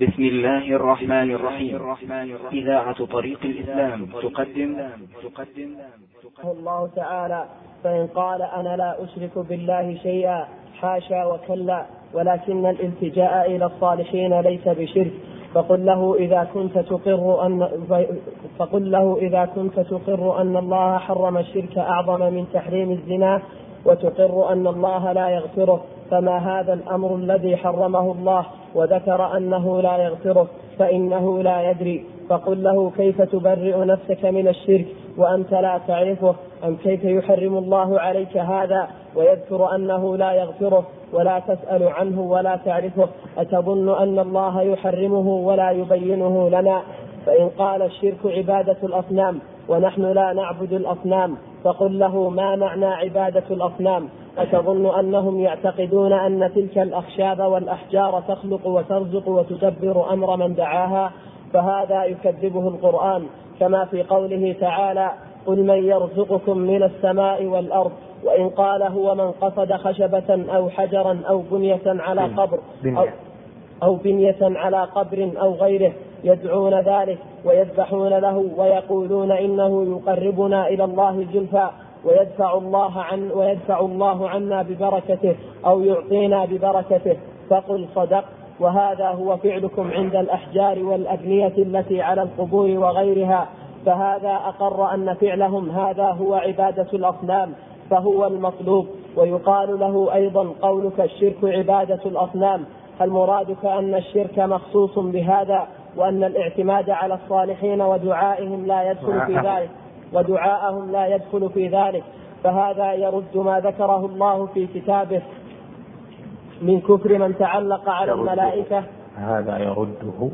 بسم الله الرحمن الرحيم. إذاعة طريق الإسلام تقدم. تقدم. الله تعالى فإن قال أنا لا أشرك بالله شيئا حاشا وكلا ولكن الالتجاء إلى الصالحين ليس بشرك. فقل له إذا كنت تقر أن فقل له إذا كنت تقر أن الله حرم الشرك أعظم من تحريم الزنا وتقر أن الله لا يغفره. فما هذا الأمر الذي حرمه الله؟ وذكر أنه لا يغفره فإنه لا يدري. فقل له كيف تبرئ نفسك من الشرك؟ وأنت لا تعرفه. أم كيف يحرم الله عليك هذا؟ ويذكر أنه لا يغفره. ولا تسأل عنه ولا تعرفه. أتظن أن الله يحرمه ولا يبينه لنا؟ فإن قال الشرك عبادة الأصنام ونحن لا نعبد الأصنام فقل له ما معنى عبادة الأصنام؟ أتظن أنهم يعتقدون أن تلك الأخشاب والأحجار تخلق وترزق وتدبر أمر من دعاها فهذا يكذبه القرآن. كما في قوله تعالى قل من يرزقكم من السماء والأرض وإن قال هو من قصد خشبة أو حجرا أو بنية على قبر أو, أو بنية على قبر أو غيره يدعون ذلك ويذبحون له ويقولون إنه يقربنا إلى الله زلفى ويدفع الله عن ويدفع الله عنا ببركته أو يعطينا ببركته. فقل صدق. وهذا هو فعلكم عند الأحجار والأبنية التي على القبور وغيرها. فهذا أقر أن فعلهم. هذا هو عبادة الأصنام. فهو المطلوب. ويقال له أيضا قولك الشرك عبادة الأصنام. هل مرادك أن الشرك مخصوص بهذا وأن الاعتماد على الصالحين ودعائهم لا يدخل في ذلك. ودعاءهم لا يدخل في ذلك. فهذا يرد ما ذكره الله في كتابه. من كفر من تعلق على الملائكة. هذا يرده.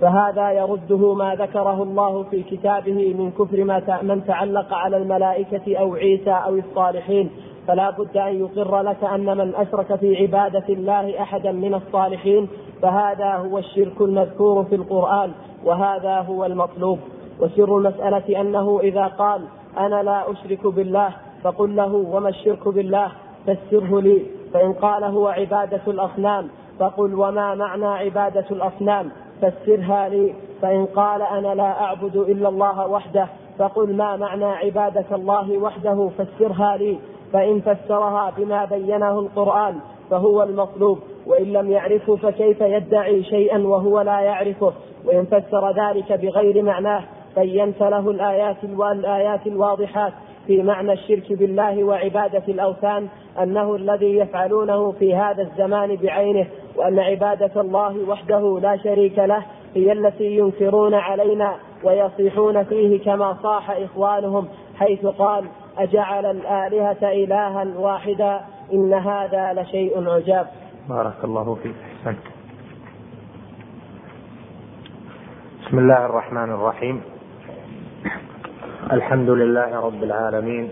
فهذا يرده ما ذكره الله في كتابه من كفر ما من تعلق على الملائكة أو عيسى أو الصالحين. فلا بد أن يقر لك أن من أشرك في عبادة الله أحدا من الصالحين. فهذا هو الشرك المذكور في القرآن وهذا هو المطلوب. وسر المسألة أنه إذا قال أنا لا أشرك بالله فقل له وما الشرك بالله فسره لي. فإن قال هو عبادة الأصنام فقل وما معنى عبادة الأصنام فسرها لي. فإن قال أنا لا أعبد إلا الله وحده فقل ما معنى عبادة الله وحده فسرها لي. فإن فسرها بما بينه القرآن فهو المطلوب وإن لم يعرفه فكيف يدعي شيئا وهو لا يعرفه؟ وإن فسر ذلك بغير معناه بينت له الآيات الآيات الواضحات في معنى الشرك بالله وعبادة الأوثان أنه الذي يفعلونه في هذا الزمان بعينه وأن عبادة الله وحده لا شريك له هي التي ينكرون علينا ويصيحون فيه كما صاح إخوانهم حيث قال أجعل الآلهة إلها واحدا إن هذا لشيء عجاب. بارك الله فيك. أحسنت بسم الله الرحمن الرحيم. الحمد لله رب العالمين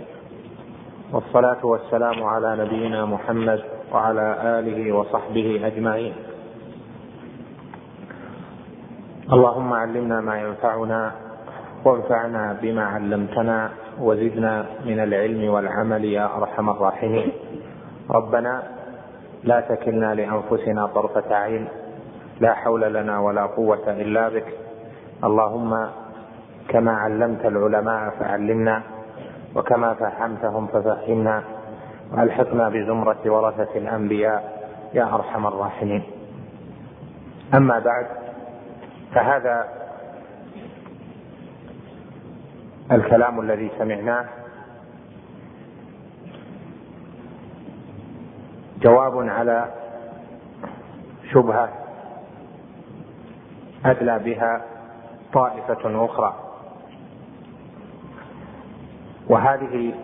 والصلاة والسلام على نبينا محمد وعلى آله وصحبه أجمعين. اللهم علمنا ما ينفعنا وانفعنا بما علمتنا وزدنا من العلم والعمل يا أرحم الراحمين. ربنا لا تكلنا لأنفسنا طرفة عين لا حول لنا ولا قوة إلا بك. اللهم كما علمت العلماء فعلمنا وكما فهمتهم ففهمنا. والحقنا بزمرة ورثة الأنبياء يا أرحم الراحمين. أما بعد فهذا الكلام الذي سمعناه جواب على شبهة أدلى بها طائفة أخرى. وهذه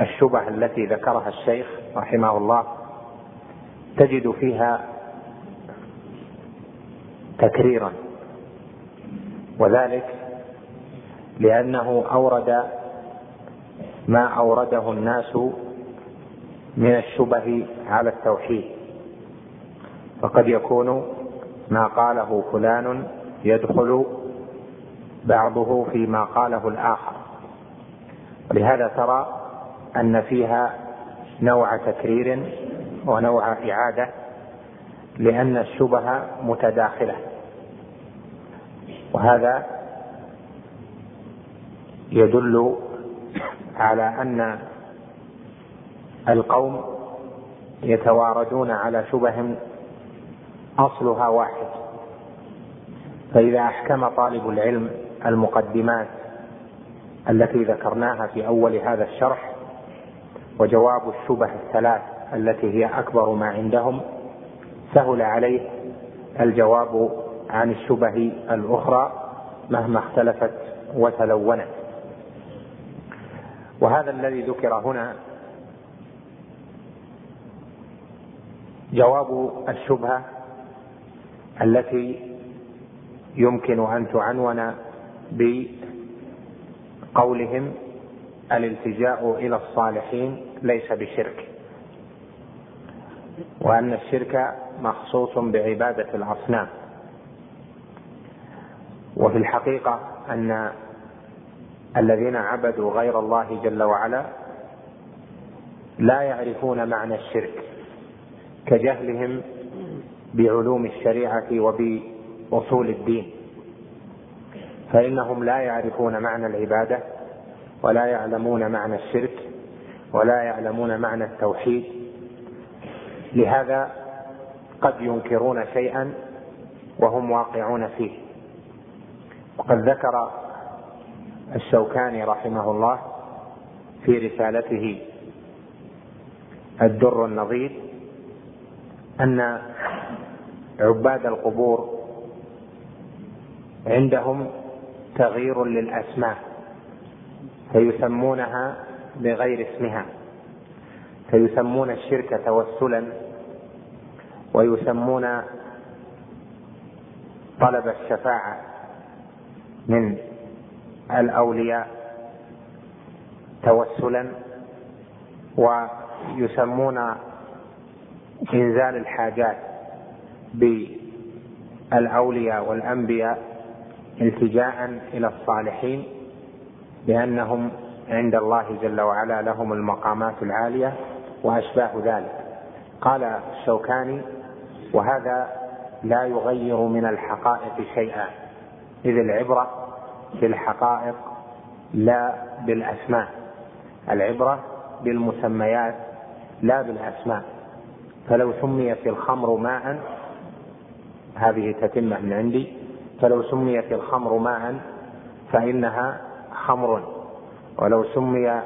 الشبه التي ذكرها الشيخ رحمه الله تجد فيها تكريرا وذلك لأنه أورد ما أورده الناس من الشبه على التوحيد. فقد يكون ما قاله فلان يدخل بعضه فيما قاله الآخر. ولهذا ترى أن فيها نوع تكرير ونوع إعادة لأن الشبه متداخلة. وهذا يدل على أن القوم يتواردون على شبه أصلها واحد. فإذا أحكم طالب العلم المقدمات التي ذكرناها في أول هذا الشرح وجواب الشبه الثلاث التي هي أكبر ما عندهم سهل عليه الجواب عن الشبه الأخرى مهما اختلفت وتلونت. وهذا الذي ذكر هنا جواب الشبهة التي يمكن أن تعنون بقولهم الالتجاء إلى الصالحين ليس بشرك. وأن الشرك مخصوص بعبادة الأصنام. وفي الحقيقة أن الذين عبدوا غير الله جل وعلا لا يعرفون معنى الشرك كجهلهم بعلوم الشريعة وبأصول الدين. فإنهم لا يعرفون معنى العبادة ولا يعلمون معنى الشرك ولا يعلمون معنى التوحيد. لهذا قد ينكرون شيئا وهم واقعون فيه. وقد ذكر الشوكاني رحمه الله في رسالته الدر النظير أن عباد القبور عندهم تغيير للأسماء فيسمونها بغير اسمها فيسمون الشرك توسلا ويسمون طلب الشفاعة من الأولياء توسلا ويسمون إنزال الحاجات بالأولياء والأنبياء التجاء إلى الصالحين لانهم عند الله جل وعلا لهم المقامات العالية وأشباه ذلك. قال الشوكاني وهذا لا يغير من الحقائق شيئا إذ العبرة في الحقائق لا بالأسماء العبرة بالمسميات لا بالأسماء. فلو سميت الخمر ماء هذه تتمة من عندي فلو سميت الخمر ماء فإنها خمر. ولو سمي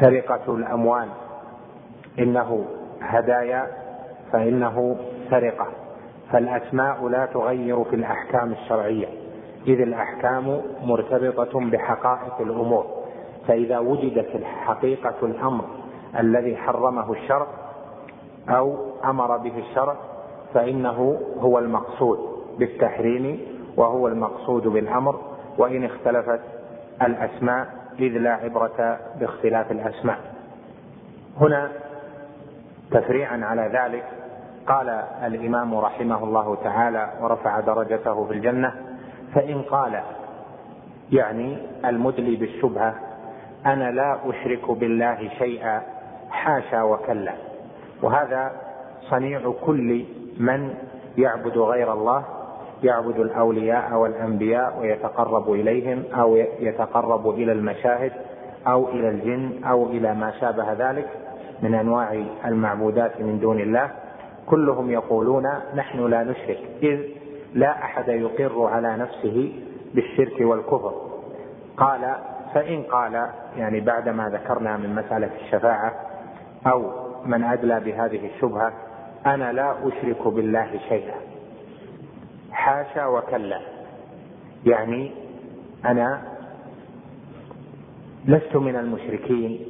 سرقة الأموال إنه هدايا فإنه سرقة. فالأسماء لا تغير في الأحكام الشرعية. إذ الأحكام مرتبطة بحقائق الأمور. فإذا وجدت حقيقه الأمر الذي حرمه الشرع أو أمر به الشرع فإنه هو المقصود بالتحريم وهو المقصود بالأمر وإن اختلفت الأسماء إذ لا عبرة باختلاف الأسماء. هنا تفريعا على ذلك قال الإمام رحمه الله تعالى ورفع درجته في الجنة فإن قال يعني المدلي بالشبهة أنا لا أشرك بالله شيئا حاشا وكلا. وهذا صنيع كل من يعبد غير الله يعبد الأولياء والأنبياء ويتقرب إليهم أو يتقرب إلى المشاهد أو إلى الجن أو إلى ما شابه ذلك من أنواع المعبودات من دون الله. كلهم يقولون نحن لا نشرك إذ لا أحد يقر على نفسه بالشرك والكفر. قال فإن قال يعني بعدما ذكرنا من مسألة الشفاعة أو من أدلى بهذه الشبهة أنا لا أشرك بالله شيئا. حاشا وكلا. يعني أنا لست من المشركين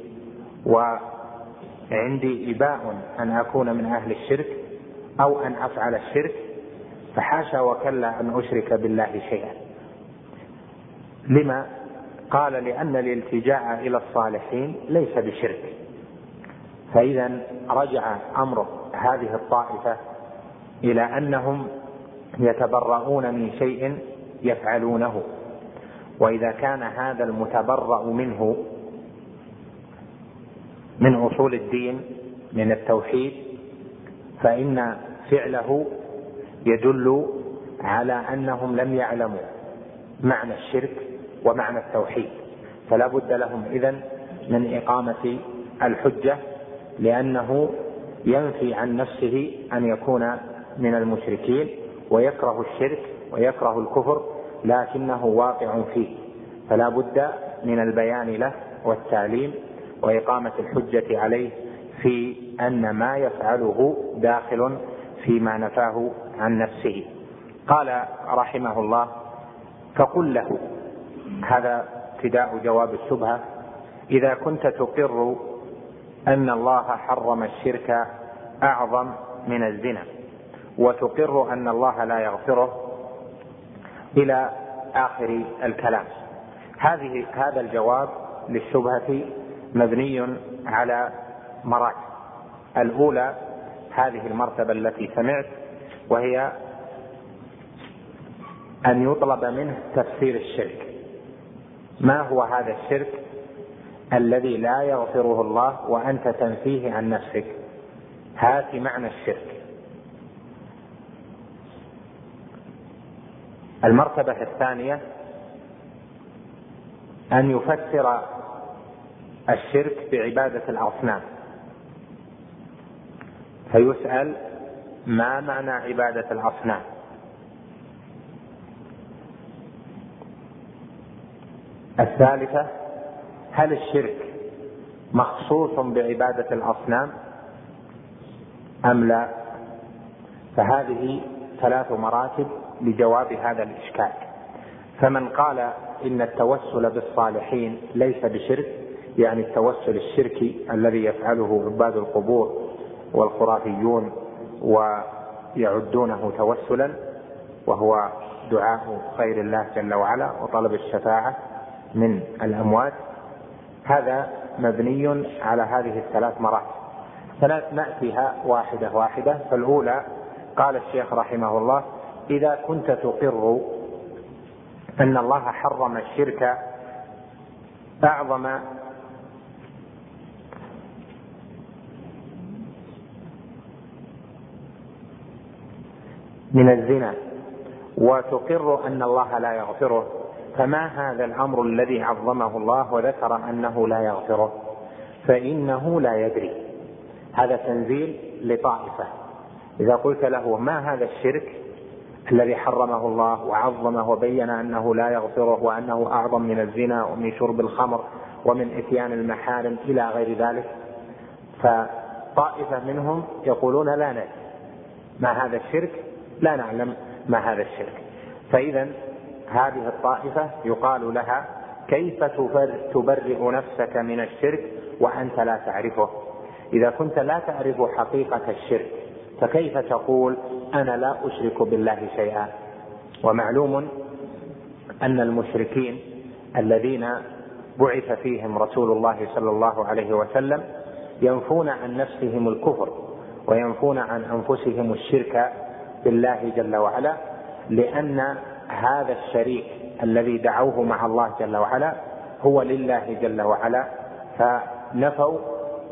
وعندي إباء أن أكون من أهل الشرك أو أن أفعل الشرك فحاشا وكلا أن أشرك بالله شيئا. لما قال لأن الالتجاء إلى الصالحين ليس بشرك. فإذا رجع أمر هذه الطائفة إلى أنهم يتبرؤون من شيء يفعلونه. وإذا كان هذا المتبرأ منه من أصول الدين من التوحيد فإن فعله يدل على أنهم لم يعلموا معنى الشرك ومعنى التوحيد. فلا بد لهم إذن من إقامة الحجة لأنه ينفي عن نفسه أن يكون من المشركين ويكره الشرك ويكره الكفر لكنه واقع فيه. فلا بد من البيان له والتعليم وإقامة الحجة عليه في أن ما يفعله داخل فيما نفاه عن نفسه. قال رحمه الله فقل له هذا ابتداء جواب الشبهة إذا كنت تقر أن الله حرم الشرك أعظم من الزنا وتقر أن الله لا يغفره إلى آخر الكلام. هذه هذا الجواب للشبهة مبني على مراتب الأولى هذه المرتبة التي سمعت وهي أن يطلب منه تفسير الشرك. ما هو هذا الشرك؟ الذي لا يغفره الله وأنت تنفيه عن نفسك. هات معنى الشرك. المرتبة الثانية أن يفسر الشرك بعبادة الأصنام. فيسأل ما معنى عبادة الأصنام. الثالثة هل الشرك مخصوص بعبادة الأصنام؟ أم لا؟ فهذه ثلاث مراتب لجواب هذا الإشكال. فمن قال إن التوسل بالصالحين ليس بشرك يعني التوسل الشركي الذي يفعله عباد القبور والخرافيون ويعدونه توسلا وهو دعاء خير الله جل وعلا وطلب الشفاعة من الأموات هذا مبني على هذه الثلاث مراتب فناتيها واحدة واحدة. فالأولى قال الشيخ رحمه الله إذا كنت تقر أن الله حرم الشرك أعظم من الزنا وتقر أن الله لا يغفره. فما هذا الأمر الذي عظمه الله وذكر أنه لا يغفره؟ فإنه لا يدري. هذا تنزيل لطائفة. إذا قلت له ما هذا الشرك الذي حرمه الله وعظمه وبين أنه لا يغفره وأنه أعظم من الزنا ومن شرب الخمر ومن إتيان المحارم إلى غير ذلك فطائفة منهم يقولون لا ندري. ما هذا الشرك؟ لا نعلم ما هذا الشرك. فاذا هذه الطائفة يقال لها كيف تبرئ نفسك من الشرك وأنت لا تعرفه؟ إذا كنت لا تعرف حقيقة الشرك فكيف تقول أنا لا أشرك بالله شيئا؟ ومعلوم أن المشركين الذين بعث فيهم رسول الله صلى الله عليه وسلم ينفون عن نفسهم الكفر وينفون عن أنفسهم الشرك بالله جل وعلا لأن هذا الشريك الذي دعوه مع الله جل وعلا هو لله جل وعلا فنفوا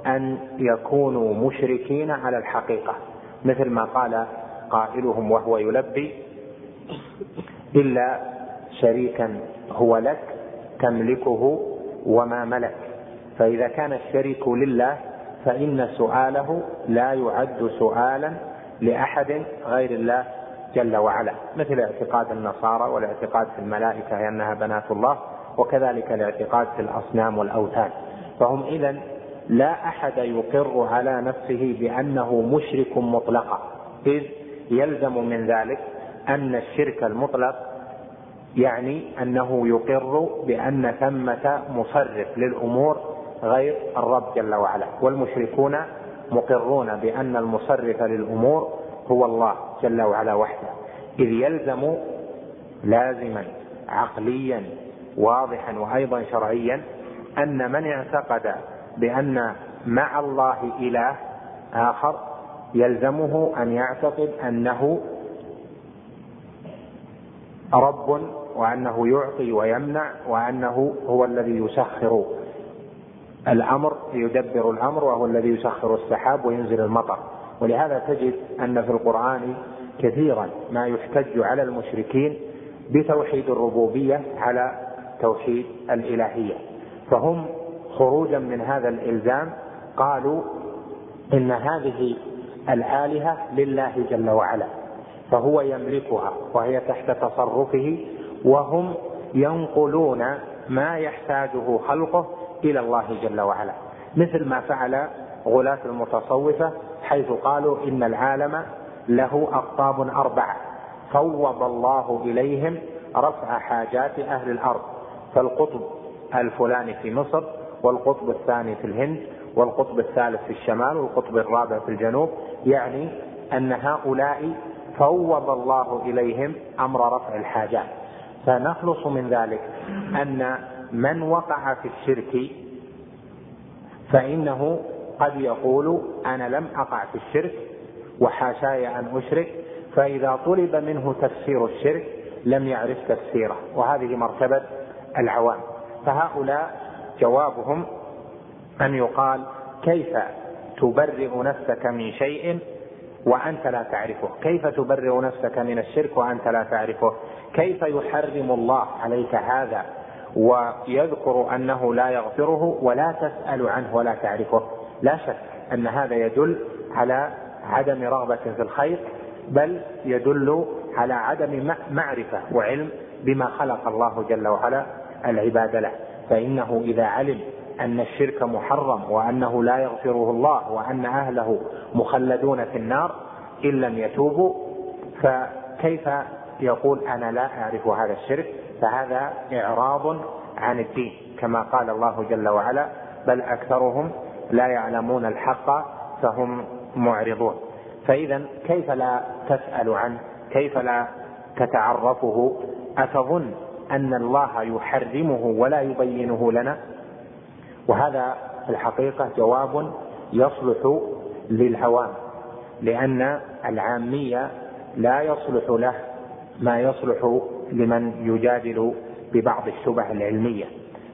أن يكونوا مشركين على الحقيقة مثل ما قال قائلهم وهو يلبي إلا شريكا هو لك تملكه وما ملك. فإذا كان الشريك لله فإن سؤاله لا يعد سؤالا لأحد غير الله جل وعلا مثل اعتقاد النصارى والاعتقاد في الملائكة أنها بنات الله وكذلك الاعتقاد في الأصنام والأوثان. فهم اذا لا أحد يقر على نفسه بأنه مشرك مطلقا إذ يلزم من ذلك أن الشرك المطلق يعني أنه يقر بأن ثمة مصرف للأمور غير الرب جل وعلا. والمشركون مقرون بأن المصرف للأمور هو الله جل وعلا وحده. إذ يلزم لازما عقليا واضحا وأيضا شرعيا أن من اعتقد بأن مع الله إله آخر يلزمه أن يعتقد أنه رب وأنه يعطي ويمنع وأنه هو الذي يسخر الأمر يدبر الأمر وهو الذي يسخر السحاب وينزل المطر. ولهذا تجد أن في القرآن كثيرا ما يحتج على المشركين بتوحيد الربوبية على توحيد الإلهية. فهم خروجا من هذا الإلزام قالوا إن هذه الآلهة لله جل وعلا فهو يملكها وهي تحت تصرفه وهم ينقلون ما يحتاجه خلقه إلى الله جل وعلا مثل ما فعل غلاة المتصوفة حيث قالوا إن العالم له أقطاب أربعة فوض الله إليهم رفع حاجات أهل الأرض فالقطب الفلاني في مصر والقطب الثاني في الهند والقطب الثالث في الشمال والقطب الرابع في الجنوب يعني أن هؤلاء فوض الله إليهم أمر رفع الحاجات. فنخلص من ذلك أن من وقع في الشرك فإنه قد يقول أنا لم أقع في الشرك وحاشاي أن أشرك فإذا طلب منه تفسير الشرك لم يعرف تفسيره وهذه مرتبة العوام. فهؤلاء جوابهم أن يقال كيف تبرئ نفسك من شيء وأنت لا تعرفه؟ كيف تبرئ نفسك من الشرك وأنت لا تعرفه؟ كيف يحرم الله عليك هذا ويذكر أنه لا يغفره ولا تسأل عنه ولا تعرفه؟ لا شك أن هذا يدل على عدم رغبة في الخير بل يدل على عدم معرفة وعلم بما خلق الله جل وعلا العباد له. فإنه إذا علم أن الشرك محرم وأنه لا يغفره الله وأن أهله مخلدون في النار إن لم يتوبوا فكيف يقول أنا لا أعرف هذا الشرك؟ فهذا إعراض عن الدين كما قال الله جل وعلا بل أكثرهم لا يعلمون الحق فهم معرضون. فإذا كيف لا تسأل عنه كيف لا تتعرفه؟ أتظن أن الله يحرمه ولا يبينه لنا؟ وهذا في الحقيقة جواب يصلح للهوام لأن العامية لا يصلح له ما يصلح لمن يجادل ببعض الشبه العلمية.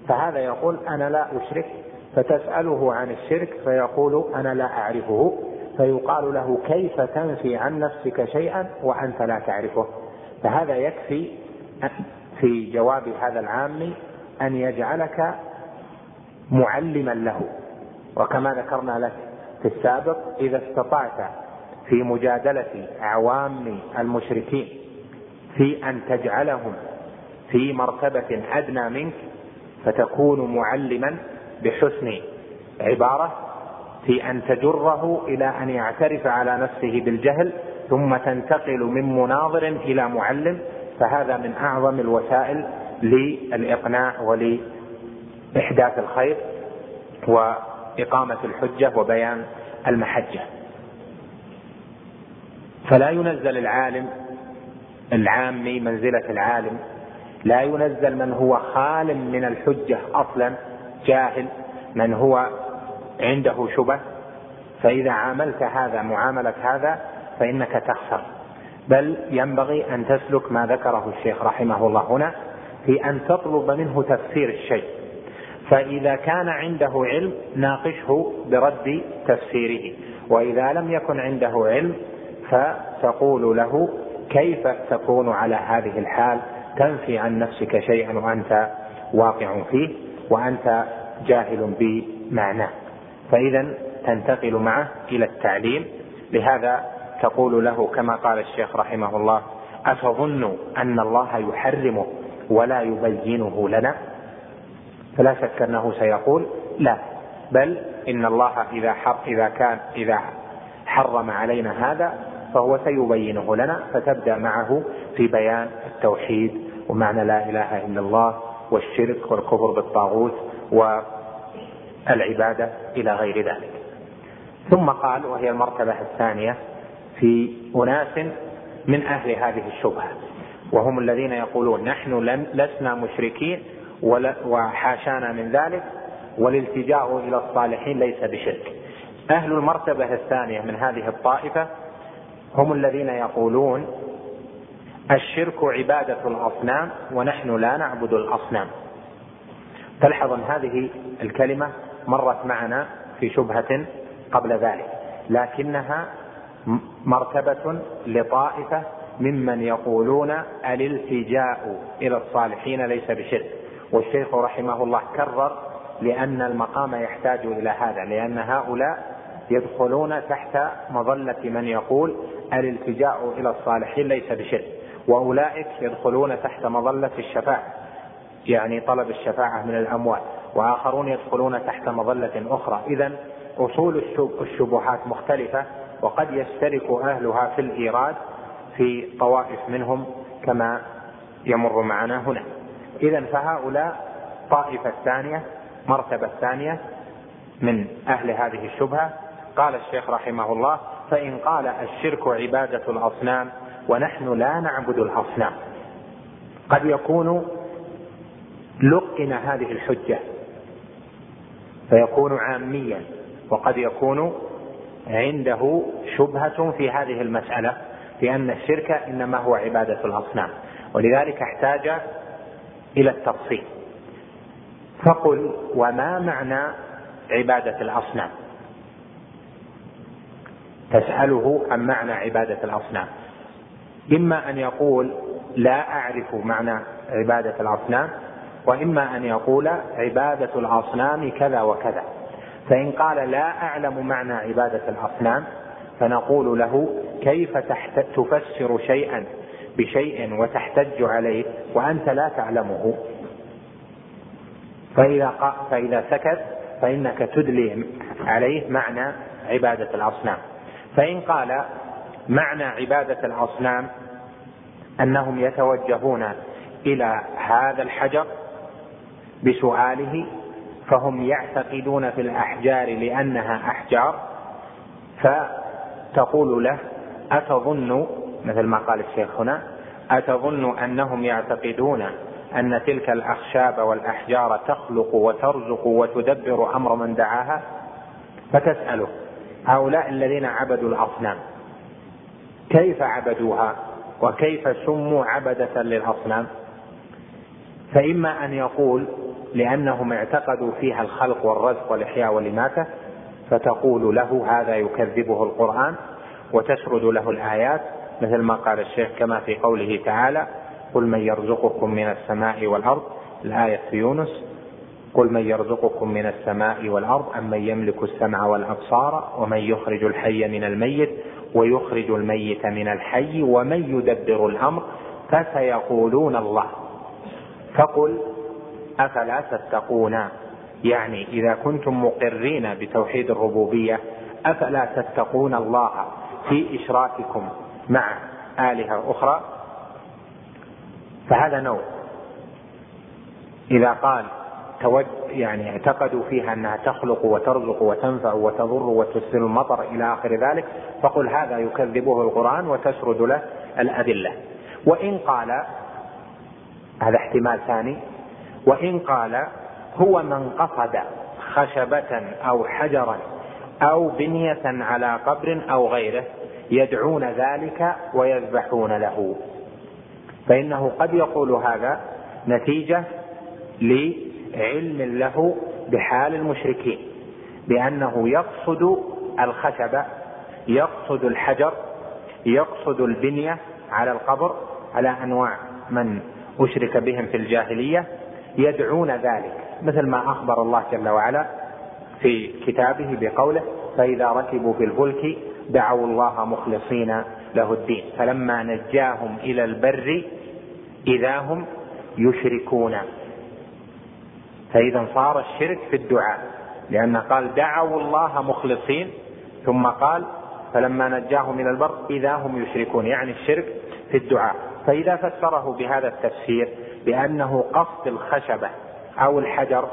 فهذا يقول أنا لا أشرك فتسأله عن الشرك فيقول أنا لا أعرفه فيقال له كيف تنفي عن نفسك شيئا وأنت لا تعرفه. فهذا يكفي في جواب هذا العام أن يجعلك معلما له. وكما ذكرنا لك في السابق إذا استطعت في مجادلة عوام المشركين في أن تجعلهم في مرتبة أدنى منك فتكون معلما بحسن عبارة في أن تجره إلى أن يعترف على نفسه بالجهل ثم تنتقل من مناظر إلى معلم فهذا من أعظم الوسائل للإقناع ولإحداث الخير وإقامة الحجة وبيان المحجة. فلا ينزل العالم العامي منزلة العالم لا ينزل من هو خال من الحجة أصلا جاهل من هو عنده شبه فإذا عاملت هذا معاملة هذا فإنك تخسر. بل ينبغي أن تسلك ما ذكره الشيخ رحمه الله هنا في أن تطلب منه تفسير الشيء. فإذا كان عنده علم ناقشه برد تفسيره. وإذا لم يكن عنده علم فتقول له كيف تكون على هذه الحال؟ تنفي عن نفسك شيئا وأنت واقع فيه. وأنت جاهل بمعناه. فاذا تنتقل معه إلى التعليم. لهذا تقول له كما قال الشيخ رحمه الله اتظن ان الله يحرمه ولا يبينه لنا؟ فلا شك أنه سيقول لا بل إن الله إذا حر إذا كان إذا حرم علينا هذا فهو سيبينه لنا فتبدأ معه في بيان التوحيد ومعنى لا إله إلا الله والشرك والكفر بالطاغوت والعبادة إلى غير ذلك. ثم قال وهي المرتبة الثانية في أناس من أهل هذه الشبهة وهم الذين يقولون نحن لسنا مشركين وحاشانا من ذلك والالتجاء إلى الصالحين ليس بشرك. أهل المرتبة الثانية من هذه الطائفة هم الذين يقولون الشرك عبادة الأصنام ونحن لا نعبد الأصنام. تلحظ أن هذه الكلمة مرت معنا في شبهة قبل ذلك لكنها مرتبة لطائفة ممن يقولون الالتجاء إلى الصالحين ليس بشرك. والشيخ رحمه الله كرر لأن المقام يحتاج إلى هذا لأن هؤلاء يدخلون تحت مظلة من يقول الالتجاء إلى الصالحين ليس بشرك. وأولئك يدخلون تحت مظلة الشفاعة يعني طلب الشفاعة من الأموات وآخرون يدخلون تحت مظلة أخرى. إذا أصول الشبهات مختلفة وقد يشترك أهلها في الإيراد في طوائف منهم كما يمر معنا هنا. إذا فهؤلاء طائفة الثانية مرتبة الثانية من أهل هذه الشبهة. قال الشيخ رحمه الله فإن قال الشرك عبادة الأصنام ونحن لا نعبد الأصنام. قد يكون لقن هذه الحجة فيكون عاميا وقد يكون عنده شبهة في هذه المسألة لأن الشرك إنما هو عبادة الأصنام. ولذلك احتاج إلى التفصيل. فقل وما معنى عبادة الأصنام؟ تسأله عن معنى عبادة الأصنام. إما أن يقول لا أعرف معنى عبادة الأصنام وإما أن يقول عبادة الأصنام كذا وكذا. فإن قال لا أعلم معنى عبادة الأصنام فنقول له كيف تفسر شيئا بشيء وتحتج عليه وأنت لا تعلمه؟ فإذا, فإذا سكت فإنك تدلي عليه معنى عبادة الأصنام. فإن قال معنى عبادة الأصنام أنهم يتوجهون إلى هذا الحجر بسؤاله فهم يعتقدون في الأحجار لأنها أحجار فتقول له أتظن مثل ما قال الشيخ هنا أتظن أنهم يعتقدون أن تلك الأخشاب والأحجار تخلق وترزق وتدبر أمر من دعاها؟ فتسأله هؤلاء الذين عبدوا الأصنام كيف عبدوها وكيف سموا عبدة للأصنام؟ فإما أن يقول لأنهم اعتقدوا فيها الخلق والرزق والإحياء والإماتة فتقول له هذا يكذبه القرآن وتسرد له الآيات مثل ما قال الشيخ كما في قوله تعالى قل من يرزقكم من السماء والأرض الآية في يونس قل من يرزقكم من السماء والأرض أم من يملك السمع والأبصار ومن يخرج الحي من الميت ويخرج الميت من الحي ومن يدبر الأمر فسيقولون الله. فقل أفلا تتقون؟ يعني إذا كنتم مقرين بتوحيد الربوبية أفلا تتقون الله في إشراككم مع آلهة أخرى؟ فهذا نوع. إذا قال يعني اعتقدوا فيها أنها تخلق وترزق وتنفع وتضر وتسر المطر إلى آخر ذلك فقل هذا يكذبه القرآن وتسرد له الأدلة. وإن قال هذا احتمال ثاني وإن قال هو من قصد خشبة أو حجرا أو بنية على قبر أو غيره يدعون ذلك ويذبحون له. فإنه قد يقول هذا نتيجة لعلم له بحال المشركين بأنه يقصد الخشب يقصد الحجر يقصد البنية على القبر على أنواع من أشرك بهم في الجاهلية يدعون ذلك مثل ما أخبر الله جل وعلا في كتابه بقوله فإذا ركبوا في الفلك دعوا الله مخلصين له الدين فلما نجاهم إلى البر إذا هم يشركون فإذا صار الشرك في الدعاء. لأن قال دعوا الله مخلصين ثم قال فلما نجاهم إلى البر إذا هم يشركون يعني الشرك في الدعاء. فإذا فسره بهذا التفسير بأنه قصد الخشبة أو الحجر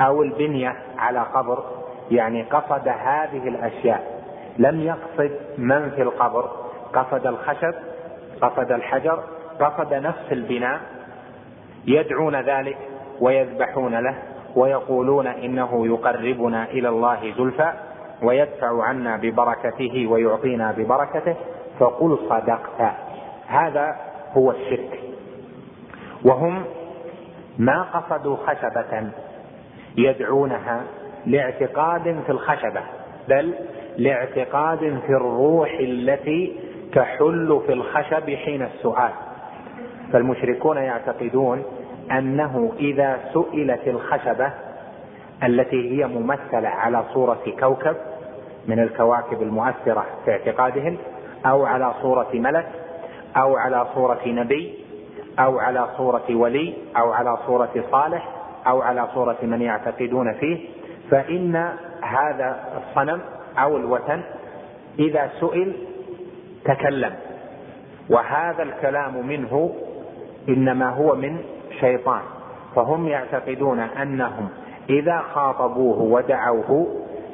أو البنية على قبر يعني قصد هذه الأشياء. لم يقصد من في القبر قصد الخشب قصد الحجر قصد نفس البناء يدعون ذلك. ويذبحون له ويقولون إنه يقربنا إلى الله زلفى ويدفع عنا ببركته ويعطينا ببركته فقل صدقت. هذا هو الشرك. وهم ما قصدوا خشبة يدعونها لاعتقاد في الخشبة بل لاعتقاد في الروح التي تحل في الخشب حين السؤال. فالمشركون يعتقدون أنه إذا سئلت الخشبة التي هي ممثلة على صورة كوكب من الكواكب المؤثرة في اعتقادهم أو على صورة ملك أو على صورة نبي أو على صورة ولي أو على صورة صالح أو على صورة من يعتقدون فيه فإن هذا الصنم أو الوثن إذا سئل تكلم. وهذا الكلام منه إنما هو من شيطان فهم يعتقدون أنهم إذا خاطبوه ودعوه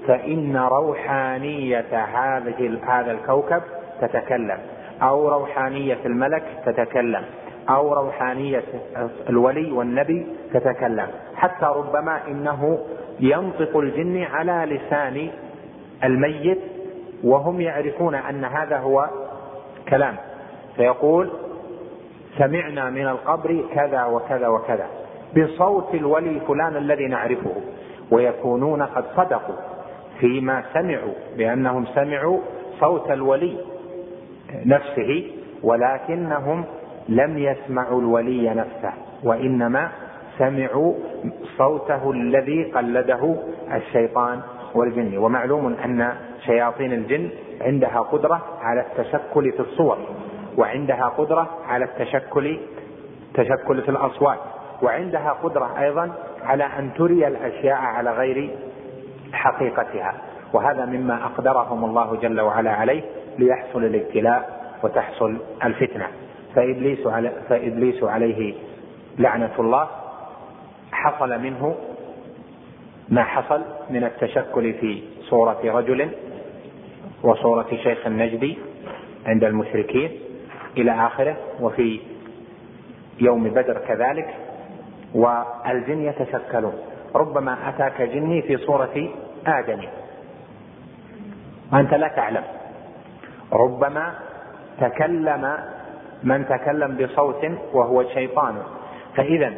فإن روحانية هذه هذا الكوكب تتكلم أو روحانية الملك تتكلم أو روحانية الولي والنبي تتكلم. حتى ربما إنه ينطق الجن على لسان الميت وهم يعرفون أن هذا هو كلام. فيقول سمعنا من القبر كذا وكذا وكذا بصوت الولي فلان الذي نعرفه ويكونون قد صدقوا فيما سمعوا بأنهم سمعوا صوت الولي نفسه ولكنهم لم يسمعوا الولي نفسه وإنما سمعوا صوته الذي قلده الشيطان والجن. ومعلوم أن شياطين الجن عندها قدرة على التشكل في الصور. وعندها قدرة على التشكل تشكل في الأصوات وعندها قدرة أيضا على أن تري الأشياء على غير حقيقتها. وهذا مما أقدرهم الله جل وعلا عليه ليحصل الابتلاء وتحصل الفتنة. فإبليس, علي فإبليس عليه لعنة الله حصل منه ما حصل من التشكل في صورة رجل وصورة شيخ النجدي عند المشركين. إلى آخره وفي يوم بدر كذلك والجن يتشكلون. ربما أتاك جني في صورة آدم وأنت لا تعلم. ربما تكلم من تكلم بصوت وهو شيطان. فإذا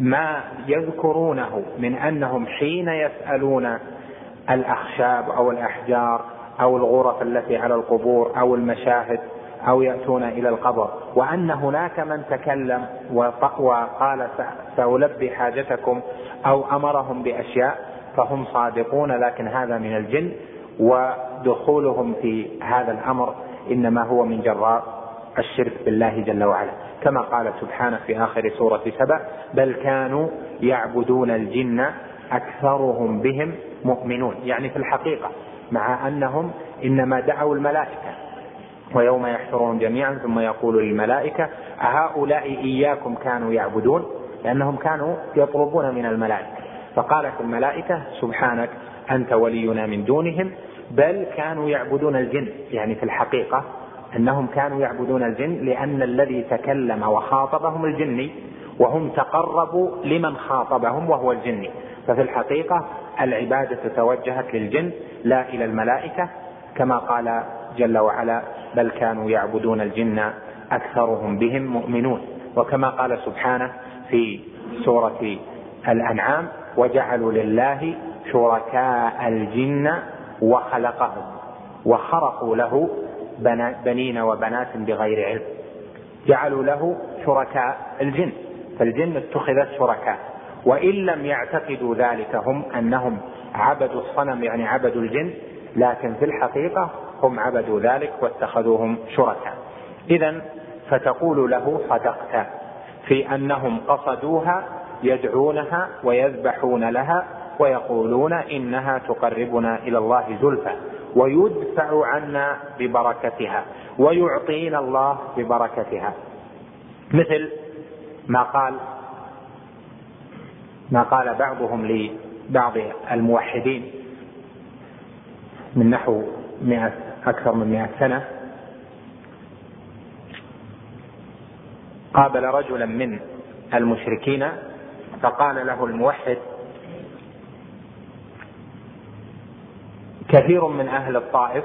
ما يذكرونه من أنهم حين يسألون الأخشاب أو الأحجار أو الغرف التي على القبور أو المشاهد أو يأتون إلى القبر. وأن هناك من تكلم وقال سألبي حاجتكم أو أمرهم بأشياء فهم صادقون لكن هذا من الجن ودخولهم في هذا الأمر إنما هو من جراء الشرك بالله جل وعلا. كما قال سبحانه في آخر سورة سبع بل كانوا يعبدون الجن أكثرهم بهم مؤمنون. يعني في الحقيقة مع أنهم إنما دعوا الملائكة. ويوم يحشرهم جميعا ثم يقول للملائكة أهؤلاء إياكم كانوا يعبدون؟ لأنهم كانوا يطلبون من الملائكة. فقالت الملائكة سبحانك أنت ولينا من دونهم بل كانوا يعبدون الجن. يعني في الحقيقة أنهم كانوا يعبدون الجن لأن الذي تكلم وخاطبهم الجني وهم تقربوا لمن خاطبهم وهو الجني. ففي الحقيقة العبادة توجهت للجن لا إلى الملائكة كما قال جل وعلا بل كانوا يعبدون الجن أكثرهم بهم مؤمنون. وكما قال سبحانه في سورة الأنعام وجعلوا لله شركاء الجن وخلقهم وخرقوا له بنين وبنات بغير علم. جعلوا له شركاء الجن فالجن اتخذت شركاء. وإن لم يعتقدوا ذلك هم أنهم عبدوا الصنم يعني عبدوا الجن لكن في الحقيقة هم عبدوا ذلك واتخذوهم شركاء. اذا فتقول له صدقت في أنهم قصدوها يدعونها ويذبحون لها ويقولون إنها تقربنا إلى الله زلفى ويدفع عنا ببركتها ويعطينا الله ببركتها. مثل ما قال ما قال بعضهم لبعض الموحدين من نحو مئة أكثر من مئة سنة. قابل رجلا من المشركين فقال له الموحد كثير من أهل الطائف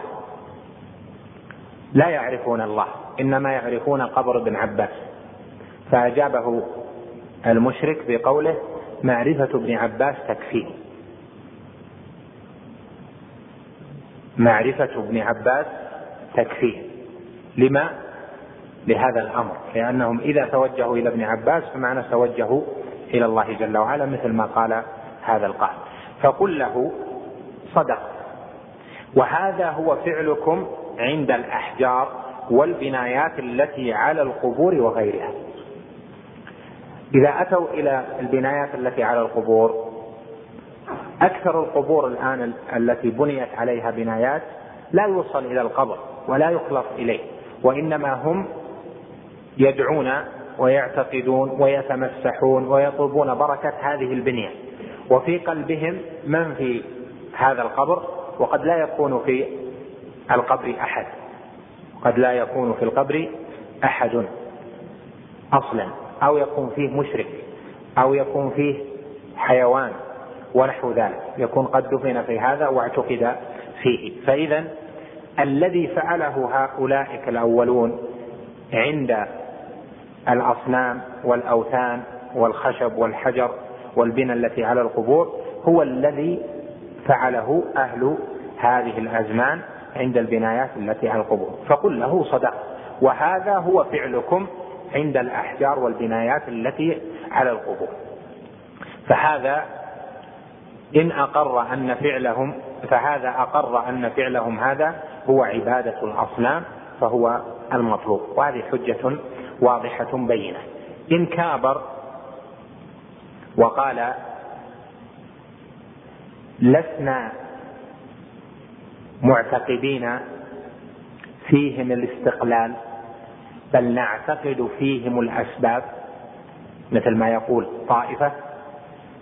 لا يعرفون الله إنما يعرفون قبر ابن عباس. فأجابه المشرك بقوله معرفة ابن عباس تكفيه معرفة ابن عباس تكفيه. لما؟ لهذا الأمر. لأنهم إذا توجهوا إلى ابن عباس فمعنى توجهوا إلى الله جل وعلا مثل ما قال هذا القائل. فقل له صدق. وهذا هو فعلكم عند الأحجار والبنايات التي على القبور وغيرها. إذا أتوا إلى البنايات التي على القبور أكثر القبور الآن التي بنيت عليها بنايات لا يوصل إلى القبر ولا يخلص إليه وإنما هم يدعون ويعتقدون ويتمسحون ويطلبون بركة هذه البنية. وفي قلبهم من في هذا القبر؟ وقد لا يكون في القبر أحد. قد لا يكون في القبر أحد أصلا أو يكون فيه مشرك أو يكون فيه حيوان. ونحو ذلك. يكون قد دفن في هذا واعتقد فيه. فإذا الذي فعله هؤلاء الأولون عند الأصنام والأوثان والخشب والحجر والبنى التي على القبور هو الذي فعله أهل هذه الأزمان عند البنايات التي على القبور. فقل له صدق. وهذا هو فعلكم عند الأحجار والبنايات التي على القبور. فهذا إن أقر أن فعلهم فهذا أقر أن فعلهم هذا هو عبادة الأصنام فهو المطلوب. وهذه حجة واضحة بينة. إن كابر وقال لسنا معتقدين فيهم الاستقلال بل نعتقد فيهم الأسباب. مثل ما يقول طائفة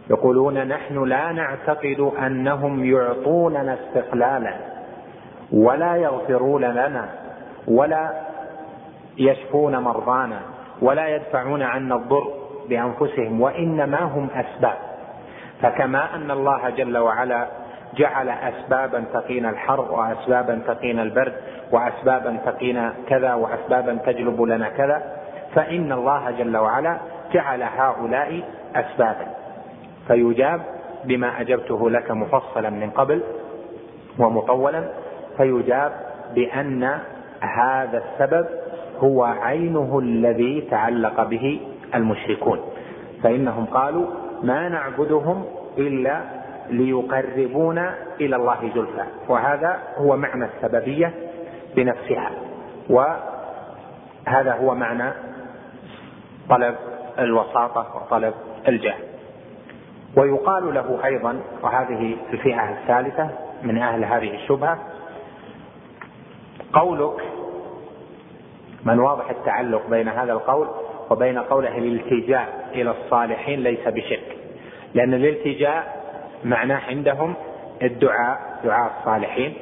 يقولون نحن لا نعتقد أنهم يعطوننا استقلالا ولا يغفرون لنا ولا يشفون مرضانا ولا يدفعون عنا الضر بأنفسهم وإنما هم أسباب. فكما أن الله جل وعلا جعل اسبابا تقينا الحر واسبابا تقينا البرد واسبابا تقينا كذا واسبابا تجلب لنا كذا فإن الله جل وعلا جعل هؤلاء اسبابا. فيجاب بما أجبته لك مفصلا من قبل ومطولا فيجاب بأن هذا السبب هو عينه الذي تعلق به المشركون. فإنهم قالوا ما نعبدهم إلا ليقربونا إلى الله زلفى وهذا هو معنى السببية بنفسها. وهذا هو معنى طلب الوساطة وطلب الجاه. ويقال له أيضا وهذه الفئة الثالثة من أهل هذه الشبهة قولك من واضح التعلق بين هذا القول وبين قوله الالتجاء إلى الصالحين ليس بشرك لأن الالتجاء معناه عندهم الدعاء دعاء الصالحين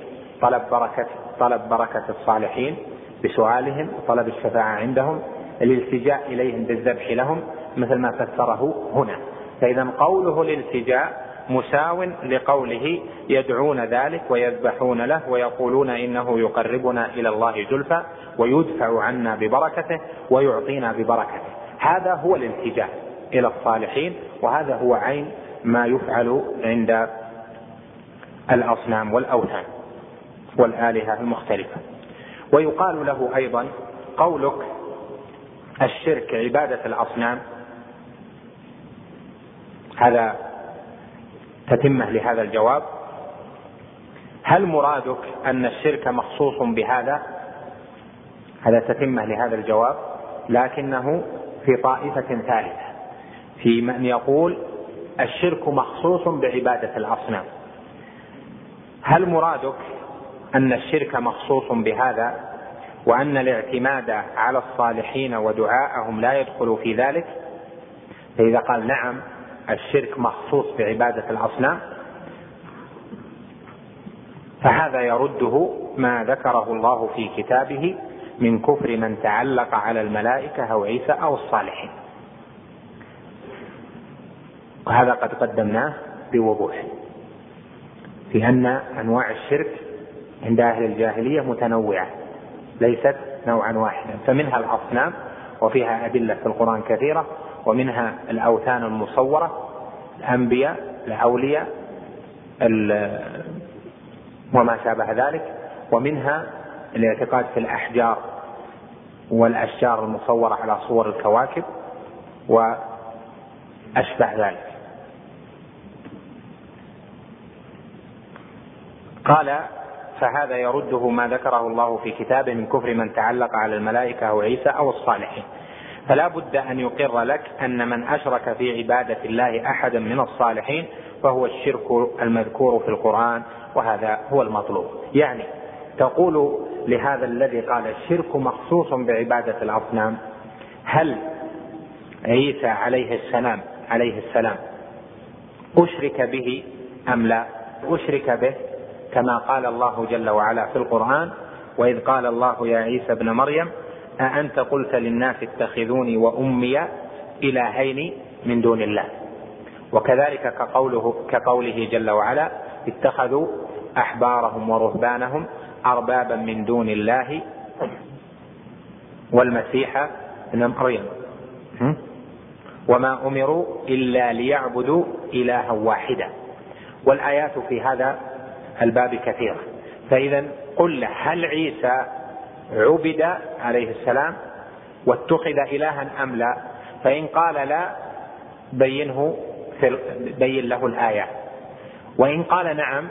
طلب بركة طلب بركة الصالحين بسؤالهم وطلب الشفاعة عندهم الالتجاء إليهم بالذبح لهم مثل ما فسره هنا. فإذا قوله الالتجاء مساو لقوله يدعون ذلك ويذبحون له ويقولون إنه يقربنا إلى الله زلفى ويدفع عنا ببركته ويعطينا ببركته. هذا هو الالتجاء إلى الصالحين وهذا هو عين ما يفعل عند الأصنام والأوثان والآلهة المختلفة. ويقال له أيضا قولك الشرك عبادة الأصنام هذا تتمة لهذا الجواب. هل مرادك أن الشرك مخصوص بهذا؟ هذا تتمة لهذا الجواب لكنه في طائفة ثالثة في من يقول الشرك مخصوص بعبادة الأصنام. هل مرادك أن الشرك مخصوص بهذا؟ وأن الاعتماد على الصالحين ودعاءهم لا يدخل في ذلك؟ فإذا قال نعم الشرك مخصوص بعبادة الأصنام فهذا يرده ما ذكره الله في كتابه من كفر من تعلق على الملائكة أو عيسى أو الصالحين. وهذا قد قدمناه بوضوح في أن أنواع الشرك عند أهل الجاهلية متنوعة ليست نوعا واحدا فمنها الأصنام وفيها أدلة في القرآن كثيرة ومنها الأوثان المصورة الأنبياء الأولياء وما شابه ذلك ومنها الاعتقاد في الأحجار والأشجار المصورة على صور الكواكب وأشبه ذلك. قال فهذا يرده ما ذكره الله في كتابه من كفر من تعلق على الملائكة أو عيسى أو الصالحين. فلا بد أن يقر لك أن من أشرك في عبادة الله أحدا من الصالحين فهو الشرك المذكور في القرآن وهذا هو المطلوب. يعني تقول لهذا الذي قال الشرك مخصوص بعبادة الأصنام هل عيسى عليه السلام عليه السلام أشرك به أم لا؟ أشرك به كما قال الله جل وعلا في القرآن وإذ قال الله يا عيسى ابن مريم أأنت قلت للناس اتخذوني وأمي إلهين من دون الله؟ وكذلك كقوله كقوله جل وعلا اتخذوا أحبارهم ورهبانهم أربابا من دون الله والمسيح ابن مريم. وما أمروا إلا ليعبدوا إلها واحدا. والآيات في هذا الباب كثيرة. فإذا قل هل عيسى عبد عليه السلام واتخذ إلها أم لا؟ فإن قال لا بينه في بين له الآية. وإن قال نعم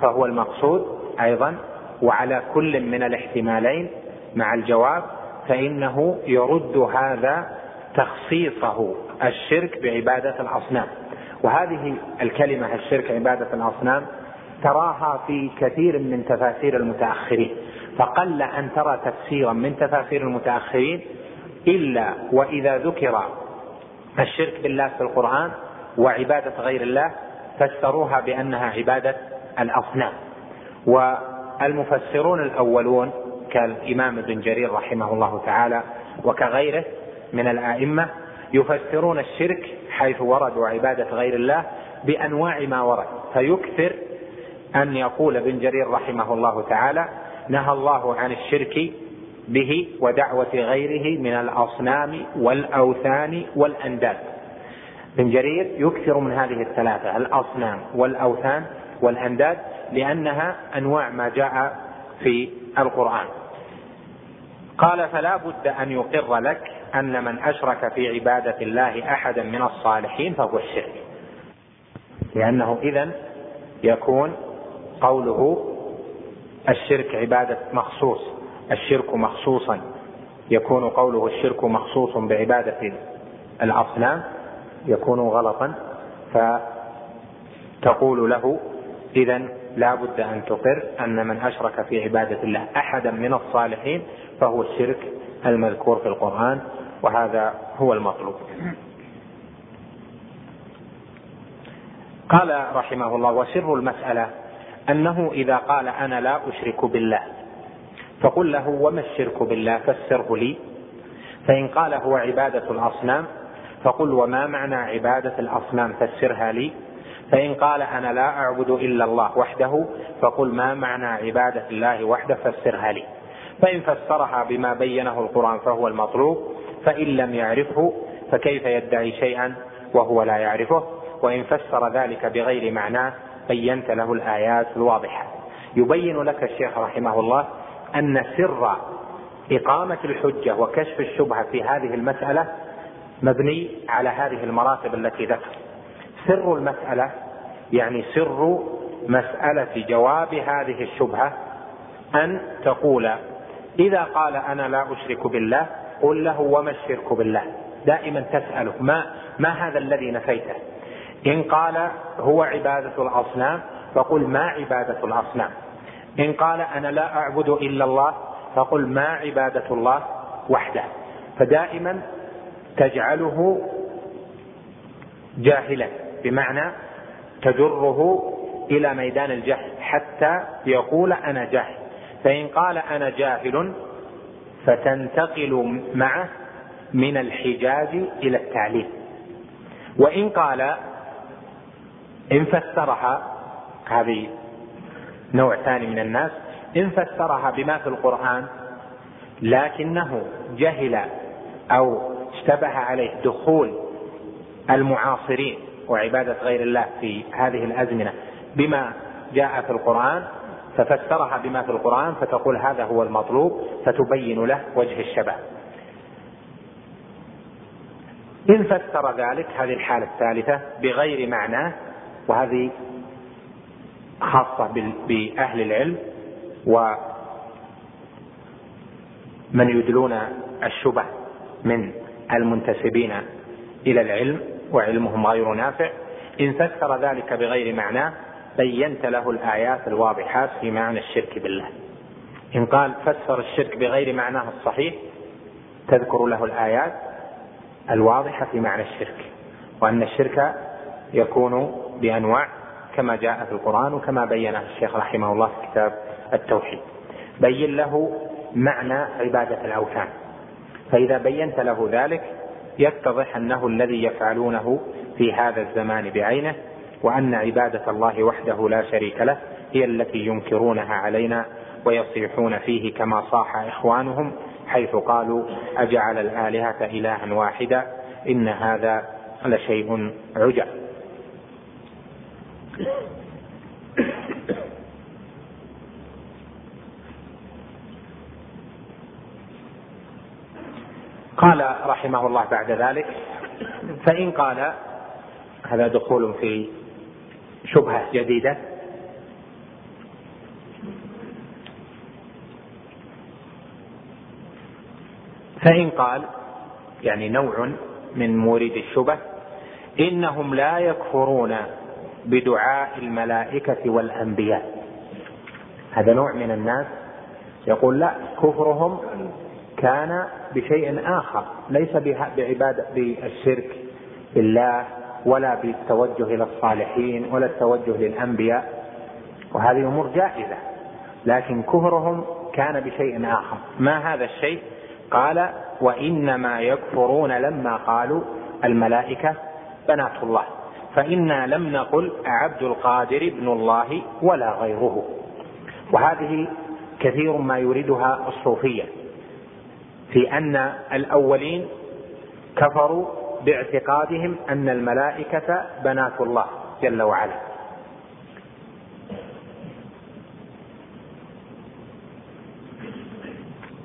فهو المقصود أيضا. وعلى كل من الاحتمالين مع الجواب فإنه يرد هذا تخصيصه الشرك بعبادة الأصنام. وهذه الكلمة الشرك عبادة الأصنام تراها في كثير من تفاسير المتأخرين. فقل أن ترى تفسيرا من تفاسير المتأخرين إلا وإذا ذكر الشرك بالله في القرآن وعبادة غير الله فسروها بأنها عبادة الأصنام. والمفسرون الأولون كالإمام ابن جرير رحمه الله تعالى وكغيره من الآئمة يفسرون الشرك حيث ورد وعبادة غير الله بأنواع ما ورد. فيكثر أن يقول ابن جرير رحمه الله تعالى نهى الله عن الشرك به ودعوة غيره من الأصنام والأوثان والأنداد. ابن جرير يكثر من هذه الثلاثة الأصنام والأوثان والأنداد لأنها أنواع ما جاء في القرآن. قال فلا بد أن يقر لك أن من أشرك في عبادة الله أحدا من الصالحين فهو الشرك لأنه إذا يكون قوله الشرك عبادة مخصوص الشرك مخصوصا. يكون قوله الشرك مخصوص بعبادة الأصنام يكون غلطا فتقول له إذا لا بد أن تقر أن من أشرك في عبادة الله أحدا من الصالحين فهو الشرك المذكور في القرآن وهذا هو المطلوب. قال رحمه الله وسر المسألة أنه إذا قال أنا لا أشرك بالله فقل له وما الشرك بالله؟ فسره لي. فإن قال هو عبادة الأصنام فقل وما معنى عبادة الأصنام؟ فسرها لي. فإن قال أنا لا أعبد إلا الله وحده فقل ما معنى عبادة الله وحده؟ فسرها لي. فإن فسرها بما بينه القرآن فهو المطلوب فإن لم يعرفه فكيف يدعي شيئا وهو لا يعرفه؟ وإن فسر ذلك بغير معناه بينت له الآيات الواضحة. يبين لك الشيخ رحمه الله أن سر إقامة الحجة وكشف الشبهة في هذه المسألة مبني على هذه المراتب التي ذكر. سر المسألة يعني سر مسألة جواب هذه الشبهة أن تقول إذا قال أنا لا أشرك بالله قل له وما الشرك بالله. دائما تسأله ما ما هذا الذي نفيته؟ إن قال هو عبادة الأصنام فقل ما عبادة الأصنام. إن قال أنا لا أعبد إلا الله فقل ما عبادة الله وحده. فدائما تجعله جاهلا بمعنى تجره إلى ميدان الجهل حتى يقول أنا جاهل. فإن قال أنا جاهل فتنتقل معه من الحجاج إلى التعليم. وإن قال إن فسرها هذه نوع ثاني من الناس إن فسرها بما في القرآن لكنه جهل أو اشتبه عليه دخول المعاصرين وعبادة غير الله في هذه الأزمنة بما جاء في القرآن ففسرها بما في القرآن فتقول هذا هو المطلوب فتبين له وجه الشبه. إن فسر ذلك هذه الحالة الثالثة بغير معناه وهذه خاصة بأهل العلم ومن يدلون الشبه من المنتسبين إلى العلم وعلمهم غير نافع. إن فسر ذلك بغير معناه بينت له الآيات الواضحات في معنى الشرك بالله. إن قال فسر الشرك بغير معناه الصحيح تذكر له الآيات الواضحة في معنى الشرك وأن الشرك يكون بأنواع كما جاء في القرآن وكما بينه الشيخ رحمه الله في كتاب التوحيد. بين له معنى عبادة الأوثان. فإذا بينت له ذلك يتضح أنه الذي يفعلونه في هذا الزمان بعينه وأن عبادة الله وحده لا شريك له هي التي ينكرونها علينا ويصيحون فيه كما صاح إخوانهم حيث قالوا أجعل الآلهة إلها واحدا إن هذا لشيء عجب. قال رحمه الله بعد ذلك فإن قال هذا دخول في شبهة جديدة. فإن قال يعني نوع من مورد الشبه إنهم لا يكفرون بدعاء الملائكة والأنبياء. هذا نوع من الناس يقول لا كفرهم كان بشيء آخر ليس بعبادة بالشرك بالله ولا بالتوجه إلى الصالحين ولا التوجه للأنبياء. وهذه أمور جائزة لكن كفرهم كان بشيء آخر. ما هذا الشيء؟ قال وإنما يكفرون لما قالوا الملائكة بنات الله. فإنا لم نقل عبد القادر ابن الله ولا غيره. وهذه كثير ما يريدها الصوفية في أن الأولين كفروا باعتقادهم أن الملائكة بنات الله جل وعلا.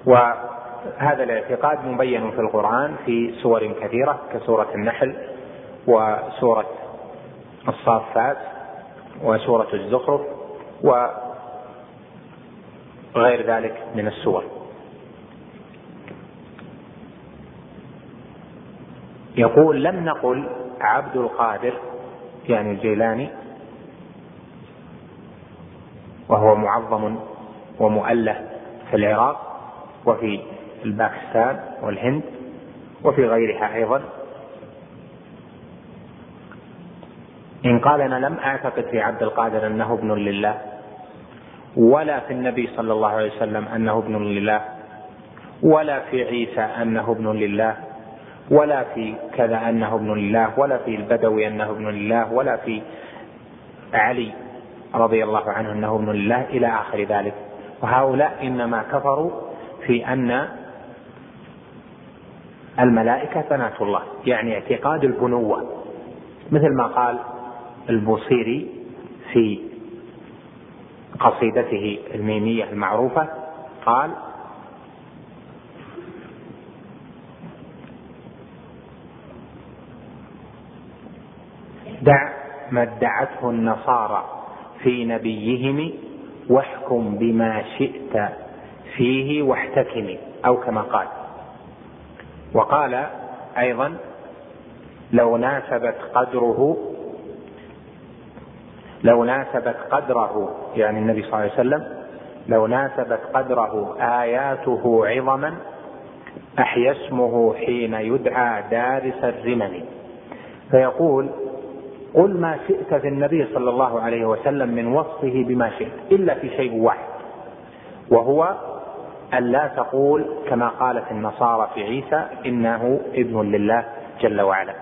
وهذا الاعتقاد مبين في القرآن في سور كثيرة كسورة النحل وسورة الصافات وسورة الزخرف وغير ذلك من السور. يقول لم نقل عبد القادر يعني الجيلاني وهو معظم ومؤله في العراق وفي الباكستان والهند وفي غيرها أيضا إن قال أنا لم أعتقد في عبد القادر أنه ابن لله ولا في النبي صلى الله عليه وسلم أنه ابن لله ولا في عيسى أنه ابن لله ولا في كذا أنه ابن لله ولا في البدوي أنه ابن لله ولا في علي رضي الله عنه أنه ابن لله إلى آخر ذلك. وهؤلاء إنما كفروا في أن الملائكة بنات الله يعني اعتقاد البنوة مثل ما قال البوصيري في قصيدته الميمية المعروفة قال دع ما ادعته النصارى في نبيهم واحكم بما شئت فيه واحتكم أو كما قال. وقال أيضا لو ناسبت قدره لو ناسبت قدره يعني النبي صلى الله عليه وسلم لو ناسبت قدره آياته عظما أحيا اسمه حين يدعى دارس الرمم. فيقول قل ما شئت في النبي صلى الله عليه وسلم من وصفه بما شئت إلا في شيء واحد وهو أن لا تقول كما قالت النصارى في عيسى إنه ابن لله جل وعلا.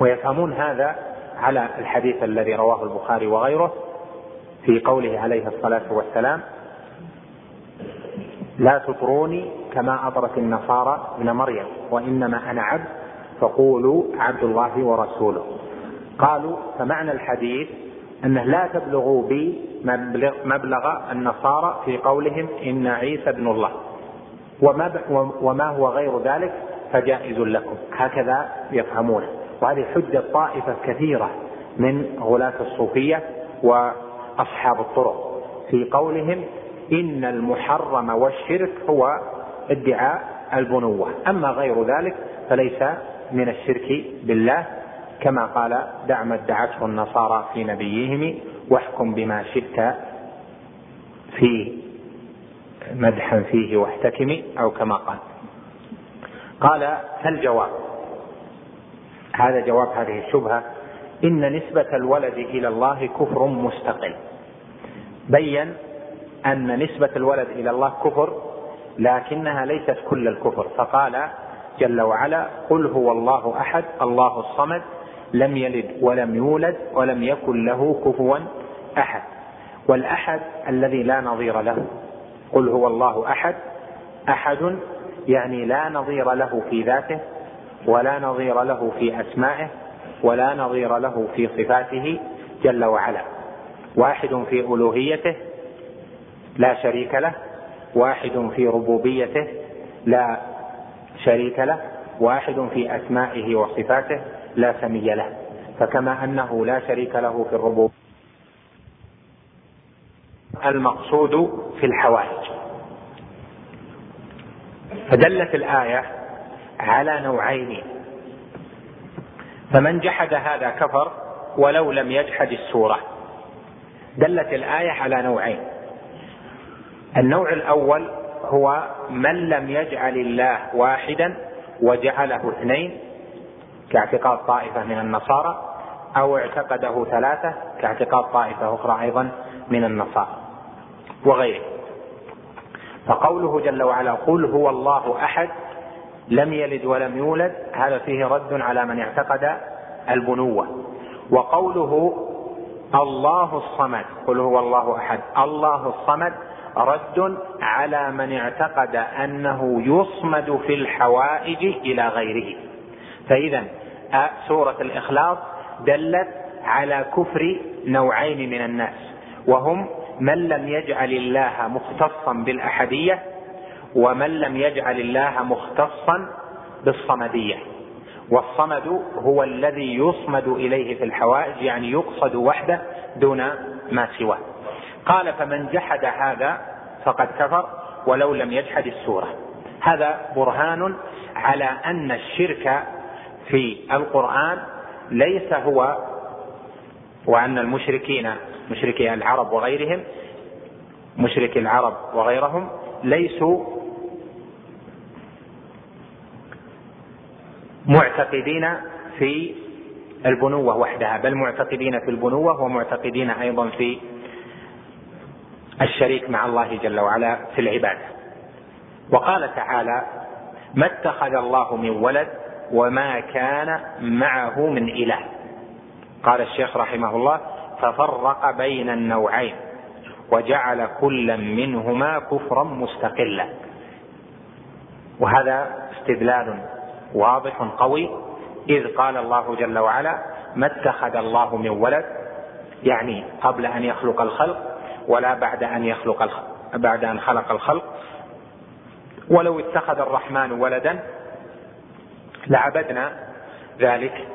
ويفهمون هذا على الحديث الذي رواه البخاري وغيره في قوله عليه الصلاة والسلام لا تطروني كما أطرت النصارى ابن مريم وإنما أنا عبد فقولوا عبد الله ورسوله. قالوا فمعنى الحديث أنه لا تبلغوا بي مبلغ النصارى في قولهم إن عيسى ابن الله وما هو غير ذلك فجائز لكم هكذا يفهمونه وهذه حجة طائفة كثيرة من غلاة الصوفية وأصحاب الطرق. في قولهم إن المحرم والشرك هو ادعاء البنوة. أما غير ذلك فليس من الشرك بالله كما قال دع ما ادعته النصارى في نبيهم واحكم بما شئت في مدحا فيه واحتكم أو كما قال. قال فالجواب هذا جواب هذه الشبهة. إن نسبة الولد إلى الله كفر مستقل. بين أن نسبة الولد إلى الله كفر لكنها ليست كل الكفر. فقال جل وعلا قل هو الله أحد الله الصمد لم يلد ولم يولد ولم يكن له كفوا أحد. والأحد الذي لا نظير له. قل هو الله أحد. أحد يعني لا نظير له في ذاته. ولا نظير له في أسمائه ولا نظير له في صفاته جل وعلا. واحد في ألوهيته لا شريك له واحد في ربوبيته لا شريك له واحد في أسمائه وصفاته لا سمي له. فكما أنه لا شريك له في الربوبيه المقصود في الحوائج. فدلت الآية على نوعين. فمن جحد هذا كفر ولو لم يجحد السورة. دلت الآية على نوعين. النوع الأول هو من لم يجعل الله واحدا وجعله اثنين كاعتقاد طائفة من النصارى أو اعتقده ثلاثة كاعتقاد طائفة أخرى أيضا من النصارى وغيره. فقوله جل وعلا قل هو الله أحد لم يلد ولم يولد هذا فيه رد على من اعتقد البنوة. وقوله الله الصمد قل هو الله أحد. الله الصمد رد على من اعتقد أنه يصمد في الحوائج إلى غيره. فإذا سورة الإخلاص دلت على كفر نوعين من الناس. وهم من لم يجعل الله مختصا بالأحدية ومن لم يجعل الله مختصا بالصمدية. والصمد هو الذي يصمد إليه في الحوائج يعني يقصد وحده دون ما سواه. قال فمن جحد هذا فقد كفر ولو لم يجحد السورة. هذا برهان على أن الشرك في القرآن ليس هو وأن المشركين مشركي العرب وغيرهم مشركي العرب وغيرهم ليسوا معتقدين في البنوة وحدها بل معتقدين في البنوة ومعتقدين أيضا في الشريك مع الله جل وعلا في العبادة. وقال تعالى ما اتخذ الله من ولد وما كان معه من إله. قال الشيخ رحمه الله ففرق بين النوعين وجعل كلا منهما كفرا مستقلا. وهذا استدلال واضح قوي. إذ قال الله جل وعلا ما اتخذ الله من ولد يعني قبل أن يخلق الخلق ولا بعد أن يخلق الخلق بعد أن خلق الخلق. ولو اتخذ الرحمن ولدا لعبدنا ذلك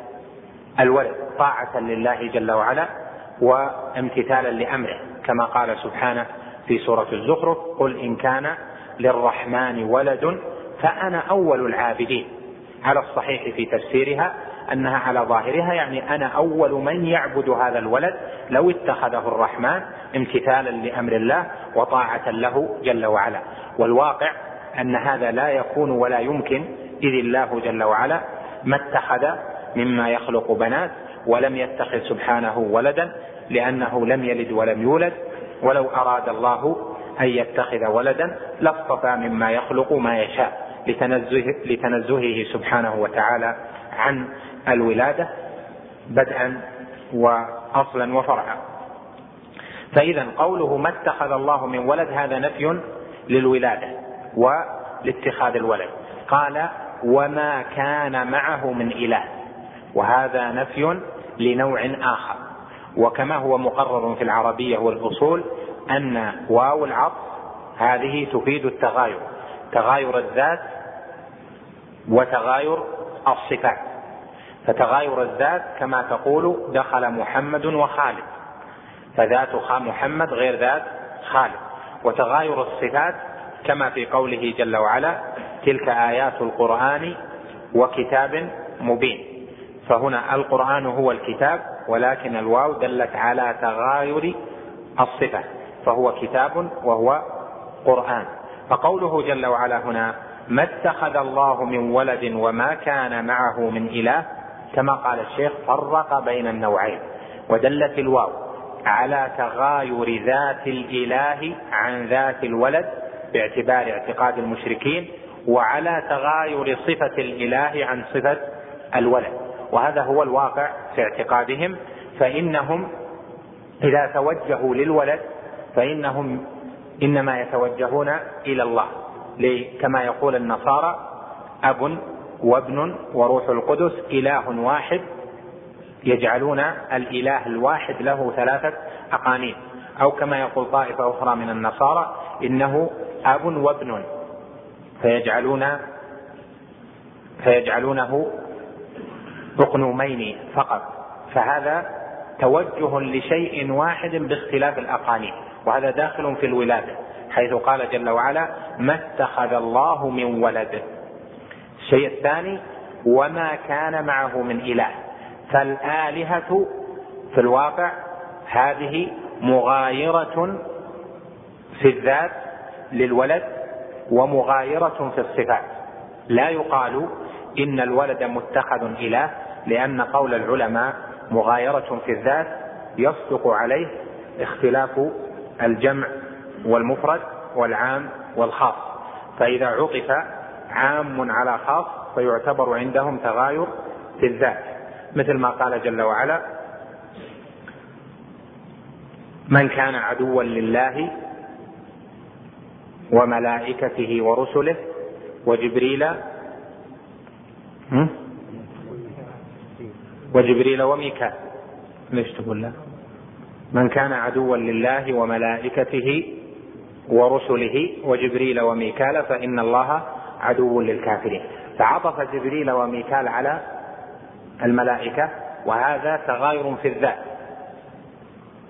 الولد طاعة لله جل وعلا وامتثالا لأمره كما قال سبحانه في سورة الزخرف قل إن كان للرحمن ولد فأنا أول العابدين. على الصحيح في تفسيرها أنها على ظاهرها يعني أنا أول من يعبد هذا الولد لو اتخذه الرحمن امتثالا لأمر الله وطاعة له جل وعلا. والواقع أن هذا لا يكون ولا يمكن إذ الله جل وعلا ما اتخذ مما يخلق بنات ولم يتخذ سبحانه ولدا لأنه لم يلد ولم يولد. ولو أراد الله أن يتخذ ولدا لاصطفى مما يخلق ما يشاء. لتنزه لتنزهه سبحانه وتعالى عن الولادة بدءا وأصلا وفرعا. فإذا قوله ما اتخذ الله من ولد هذا نفي للولادة ولاتخاذ الولد. قال وما كان معه من إله وهذا نفي لنوع آخر. وكما هو مقرر في العربية والأصول أن واو العطف هذه تفيد التغاير. تغاير الذات وتغاير الصفات. فتغاير الذات كما تقول دخل محمد وخالد. فذات محمد غير ذات خالد. وتغاير الصفات كما في قوله جل وعلا تلك آيات القرآن وكتاب مبين. فهنا القرآن هو الكتاب ولكن الواو دلت على تغاير الصفه فهو كتاب وهو قرآن. فقوله جل وعلا هنا ما اتخذ الله من ولد وما كان معه من إله كما قال الشيخ فرق بين النوعين. ودلت الواو على تغاير ذات الإله عن ذات الولد باعتبار اعتقاد المشركين وعلى تغاير صفة الإله عن صفة الولد وهذا هو الواقع في اعتقادهم فإنهم إذا توجهوا للولد فإنهم إنما يتوجهون إلى الله. كما يقول النصارى أب وابن وروح القدس إله واحد. يجعلون الإله الواحد له ثلاثة أقانيم. أو كما يقول طائفة أخرى من النصارى إنه أب وابن. فيجعلون فيجعلونه أقنومين فقط. فهذا توجه لشيء واحد باختلاف الأقانيم. وهذا داخل في الولادة حيث قال جل وعلا ما اتخذ الله من ولد. الشيء الثاني وما كان معه من إله. فالآلهة في الواقع هذه مغايرة في الذات للولد ومغايرة في الصفات. لا يقال إن الولد متخذ إله لأن قول العلماء مغايرة في الذات يصدق عليه اختلاف الجمع والمفرد والعام والخاص. فإذا عطف عام على خاص فيعتبر عندهم تغاير في الذات مثل ما قال جل وعلا من كان عدوا لله وملائكته ورسله وجبريل وجبريل وميكال ليش تقول لا. من كان عدوا لله وملائكته ورسله وجبريل وميكال فإن الله عدو للكافرين. فعطف جبريل وميكال على الملائكة وهذا تغاير في الذات.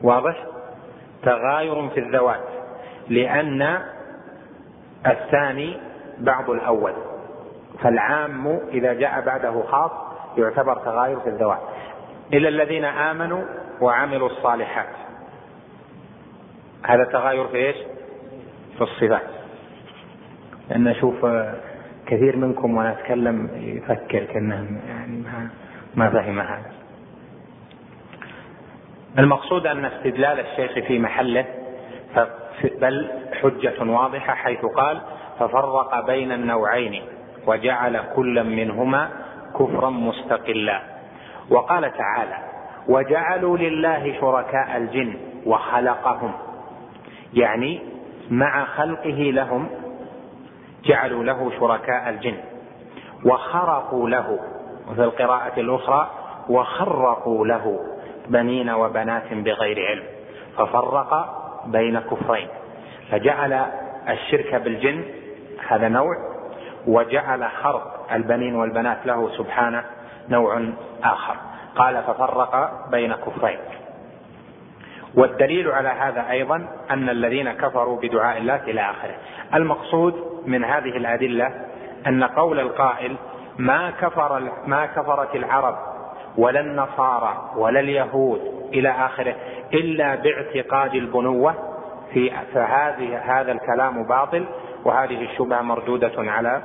واضح؟ تغاير في الذوات لأن الثاني بعض الأول. فالعام إذا جاء بعده خاص يعتبر تغاير في الذوات. إلا الذين آمنوا وعملوا الصالحات. هذا تغاير في إيش؟ في الصفات. لأن أشوف كثير منكم وأنا أتكلم يفكر كأنه يعني ما, ما فهم هذا. المقصود أن استدلال الشيخ في محله بل حجة واضحة حيث قال ففرق بين النوعين وجعل كلا منهما كفرا مستقلا. وقال تعالى وجعلوا لله شركاء الجن وخلقهم. يعني مع خلقه لهم جعلوا له شركاء الجن وخرقوا له وفي القراءة الأخرى وخرقوا له بنين وبنات بغير علم ففرق بين كفرين. فجعل الشرك بالجن هذا نوع وجعل خرق البنين والبنات له سبحانه نوع آخر. قال ففرق بين كفرين والدليل على هذا أيضا أن الذين كفروا بدعاء الله إلى آخره. المقصود من هذه الأدلة أن قول القائل ما كفر ما كفرت العرب ولا النصارى ولا اليهود إلى آخره إلا باعتقاد البنوة في فهذه هذا الكلام باطل وهذه الشبهة مردودة على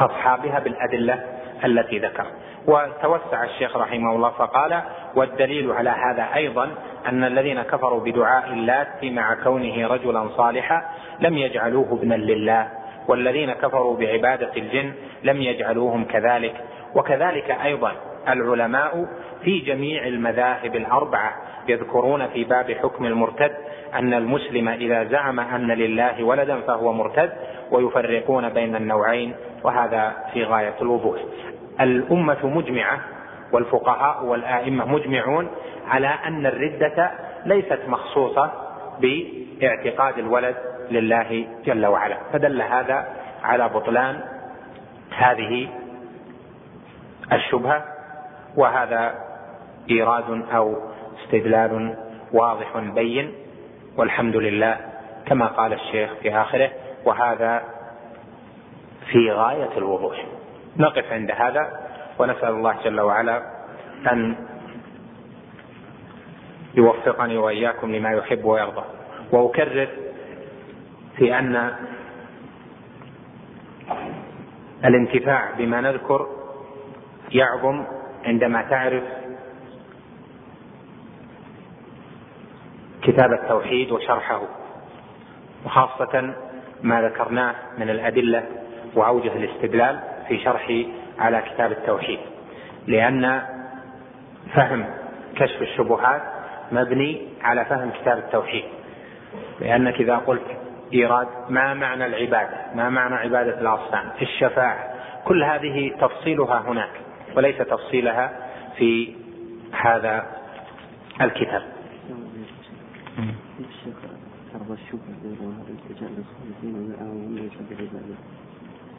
أصحابها بالأدلة التي ذكر وتوسع الشيخ رحمه الله فقال والدليل على هذا أيضا أن الذين كفروا بدعاء اللات مع كونه رجلا صالحا لم يجعلوه ابنا لله والذين كفروا بعبادة الجن لم يجعلوهم كذلك. وكذلك أيضا العلماء في جميع المذاهب الأربعة يذكرون في باب حكم المرتد أن المسلم إذا زعم أن لله ولدا فهو مرتد ويفرقون بين النوعين وهذا في غاية الوضوح. الأمة مجمعة والفقهاء والأئمة مجمعون على أن الردة ليست مخصوصة باعتقاد الولد لله جل وعلا. فدل هذا على بطلان هذه الشبهة وهذا إيراد أو استدلال واضح بين والحمد لله كما قال الشيخ في آخره وهذا في غاية الوضوح. نقف عند هذا ونسأل الله جل وعلا أن يوفقني وإياكم لما يحب ويرضى. وأكرر في أن الانتفاع بما نذكر يعظم عندما تعرف كتاب التوحيد وشرحه وخاصة ما ذكرناه من الأدلة وأوجه الاستدلال في شرح على كتاب التوحيد لأن فهم كشف الشبهات مبني على فهم كتاب التوحيد. لأنك إذا قلت إيراد ما معنى العبادة؟ ما معنى عبادة الأصنام الشفاعة. كل هذه تفصيلها هناك وليس تفصيلها في هذا الكتاب.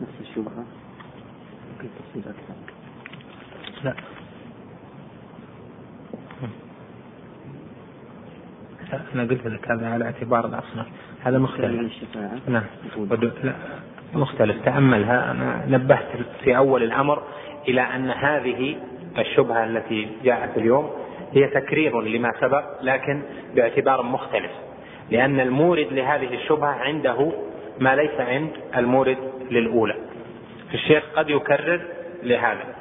نفس الشبهة؟ ممكن تفصيل أكثر. لا. أنا قلت لك هذا على اعتبار الأصناف هذا مختلف. نعم. لا. مختلف. تأملها. أنا نبهت في أول الأمر إلى أن هذه الشبهة التي جاءت اليوم هي تكرير لما سبق لكن باعتبار مختلف. لأن المورد لهذه الشبهة عنده ما ليس عند المورد للأولى. الشيخ قد يكرر لهذا.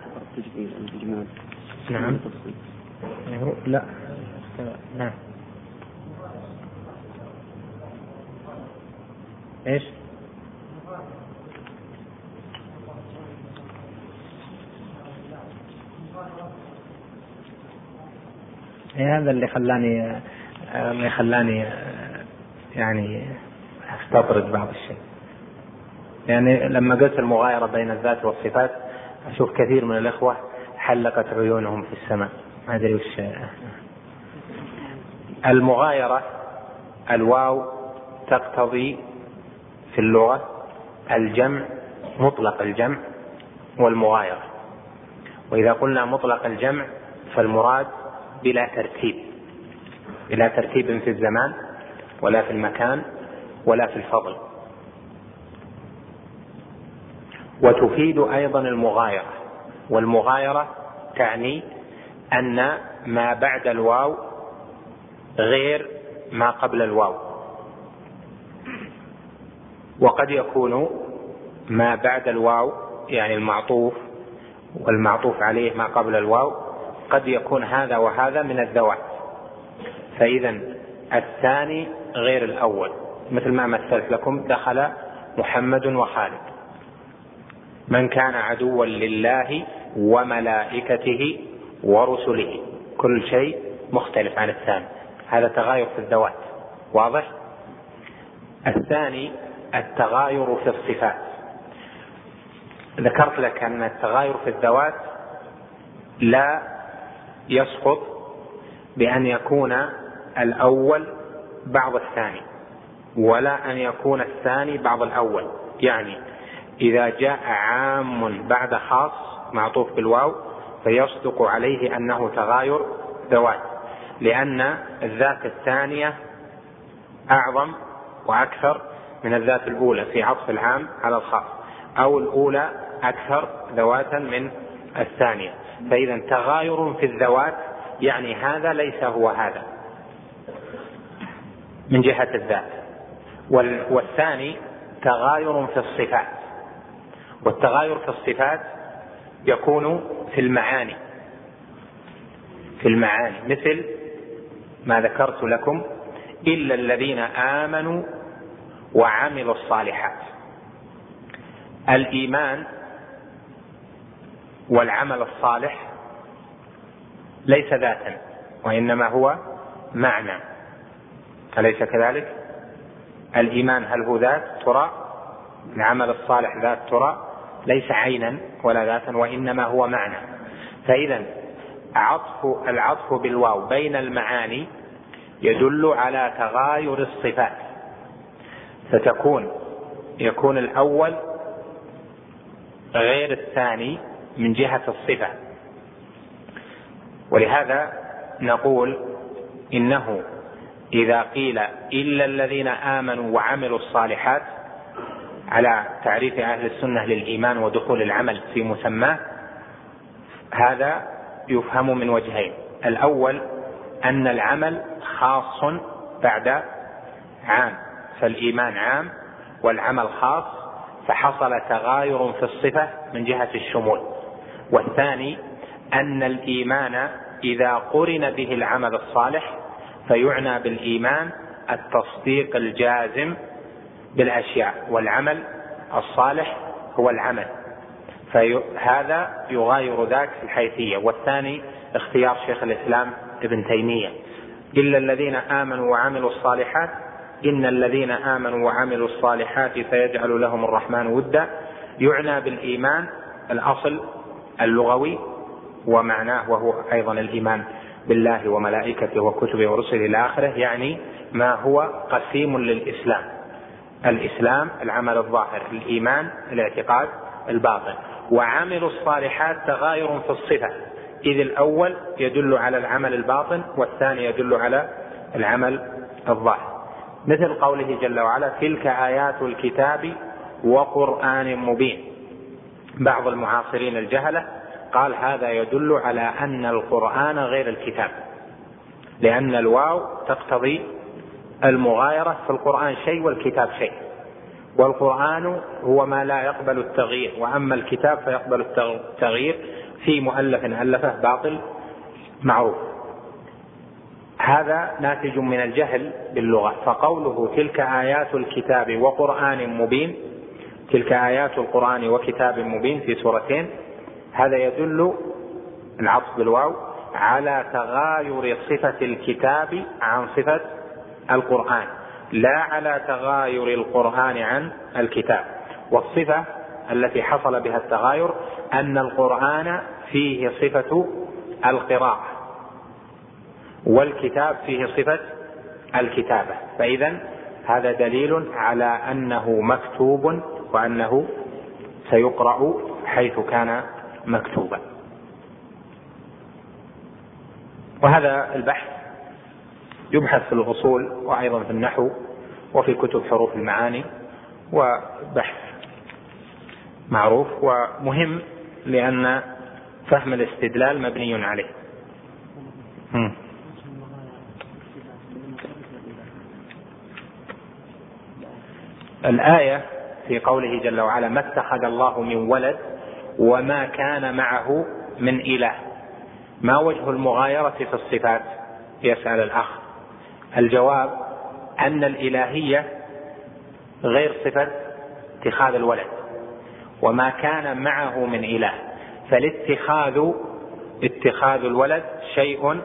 نعم. لا. نعم. إيش؟ إيه هذا اللي خلاني اللي خلاني يعني استطرد بعض الشيء. يعني لما قلت المغايرة بين الذات والصفات أشوف كثير من الإخوة حلقت عيونهم في السماء. ما أدري وش المغايرة الواو تقتضي في اللغة الجمع مطلق الجمع والمغايرة. وإذا قلنا مطلق الجمع فالمراد بلا ترتيب. بلا ترتيب في الزمان ولا في المكان ولا في الفضل. وتفيد أيضا المغايرة. والمغايرة تعني أن ما بعد الواو غير ما قبل الواو. وقد يكون ما بعد الواو يعني المعطوف والمعطوف عليه ما قبل الواو قد يكون هذا وهذا من الذوات. فاذا الثاني غير الأول. مثل ما مثلت لكم دخل محمد وخالد. من كان عدوا لله وملائكته ورسله. كل شيء مختلف عن الثاني. هذا تغاير في الذوات. واضح؟ الثاني التغاير في الصفات. ذكرت لك أن التغاير في الذوات لا يسقط بأن يكون الأول بعض الثاني. ولا أن يكون الثاني بعض الأول. يعني إذا جاء عام بعد خاص معطوف بالواو فيصدق عليه أنه تغاير ذوات لأن الذات الثانية أعظم وأكثر من الذات الأولى في عطف العام على الخاص أو الأولى أكثر ذواتا من الثانية. فإذا تغاير في الذوات يعني هذا ليس هو هذا من جهة الذات. والثاني تغاير في الصفات. والتغاير في الصفات يكون في المعاني. في المعاني. مثل ما ذكرت لكم إلا الذين آمنوا وعملوا الصالحات. الإيمان والعمل الصالح ليس ذاتا وإنما هو معنى. أليس كذلك؟ الإيمان هل هو ذات ترى؟ العمل الصالح ذات ترى؟ ليس عينا ولا ذاتا وإنما هو معنى. فاذا عطف العطف بالواو بين المعاني يدل على تغاير الصفات. فتكون يكون الأول غير الثاني من جهة الصفة. ولهذا نقول إنه إذا قيل إلا الذين آمنوا وعملوا الصالحات على تعريف أهل السنة للإيمان ودخول العمل في مسماه هذا يفهم من وجهين. الأول أن العمل خاص بعد عام فالإيمان عام والعمل خاص فحصل تغاير في الصفة من جهة الشمول. والثاني أن الإيمان إذا قرن به العمل الصالح فيعنى بالإيمان التصديق الجازم بالأشياء والعمل الصالح هو العمل. فهذا يغاير ذاك في الحيثية. والثاني اختيار شيخ الإسلام ابن تيمية. إلا الذين آمنوا وعملوا الصالحات إن الذين آمنوا وعملوا الصالحات سيجعل لهم الرحمن ودا. يعنى بالإيمان الأصل اللغوي ومعناه وهو أيضا الإيمان. بالله وملائكته وكتبه ورسله إلى آخره يعني ما هو قسيم للإسلام. الإسلام العمل الظاهر الإيمان الاعتقاد الباطن. وعملوا الصالحات تغاير في الصفة. إذ الأول يدل على العمل الباطن والثاني يدل على العمل الظاهر. مثل قوله جل وعلا تلك آيات الكتاب وقرآن مبين. بعض المعاصرين الجهلة قال هذا يدل على أن القرآن غير الكتاب لأن الواو تقتضي المغايرة في القرآن شيء والكتاب شيء والقرآن هو ما لا يقبل التغيير وأما الكتاب فيقبل التغيير في مؤلف ألفه باطل معروف. هذا ناتج من الجهل باللغة فقوله تلك آيات الكتاب وقرآن مبين تلك آيات القرآن وكتاب مبين في سورتين هذا يدل العطف بالواو على تغاير صفة الكتاب عن صفة القرآن لا على تغاير القرآن عن الكتاب. والصفة التي حصل بها التغاير أن القرآن فيه صفة القراءة والكتاب فيه صفة الكتابة. فإذا هذا دليل على أنه مكتوب وأنه سيقرأ حيث كان مكتوبا وهذا البحث يبحث في الأصول وأيضا في النحو وفي كتب حروف المعاني وبحث معروف ومهم لأن فهم الاستدلال مبني عليه. الآية في قوله جل وعلا ما اتخذ الله من ولد وما كان معه من إله. ما وجه المغايرة في الصفات؟ يسأل الأخ. الجواب أن الإلهية غير صفة اتخاذ الولد وما كان معه من إله. فالاتخاذ اتخاذ الولد شيء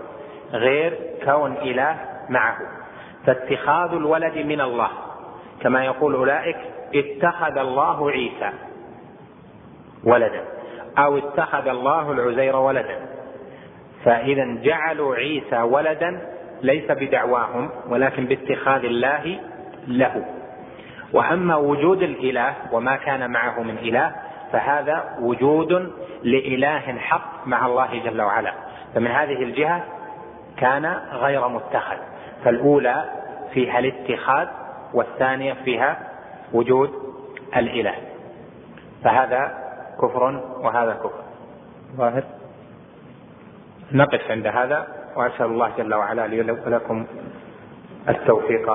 غير كون إله معه. فاتخاذ الولد من الله كما يقول أولئك اتخذ الله عيسى. ولدا. أو اتخذ الله العزير ولدا. فإذا جعلوا عيسى ولدا ليس بدعواهم ولكن باتخاذ الله له. وأما وجود الإله وما كان معه من إله فهذا وجود لإله حق مع الله جل وعلا. فمن هذه الجهة كان غير متخذ. فالأولى فيها الاتخاذ والثانية فيها وجود الإله. فهذا كفر وهذا كفر. ظاهر. نقف عند هذا وأسأل الله جل وعلا لي ولكم التوفيق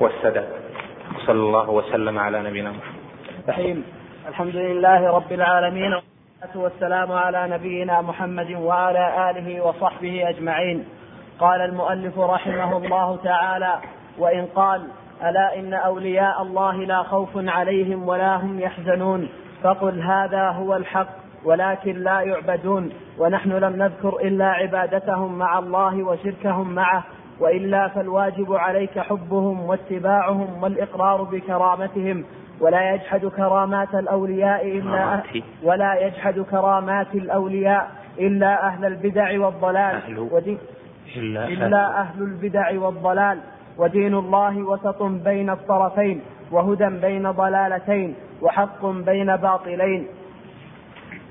والسداد. صلى الله وسلم على نبينا محمد. الحمد لله رب العالمين والصلاة والسلام على نبينا محمد وعلى آله وصحبه أجمعين. قال المؤلف رحمه الله تعالى وإن قال ألا إن أولياء الله لا خوف عليهم ولا هم يحزنون. فقل هذا هو الحق ولكن لا يعبدون ونحن لم نذكر إلا عبادتهم مع الله وشركهم معه وإلا فالواجب عليك حبهم واتباعهم والإقرار بكرامتهم. ولا يجحد كرامات الأولياء إلا ولا يجحد كرامات الأولياء إلا أهل البدع والضلال. أهل إلا أهل البدع والضلال. ودين الله وسط بين الطرفين وهدى بين ضلالتين. وحق بين باطلين.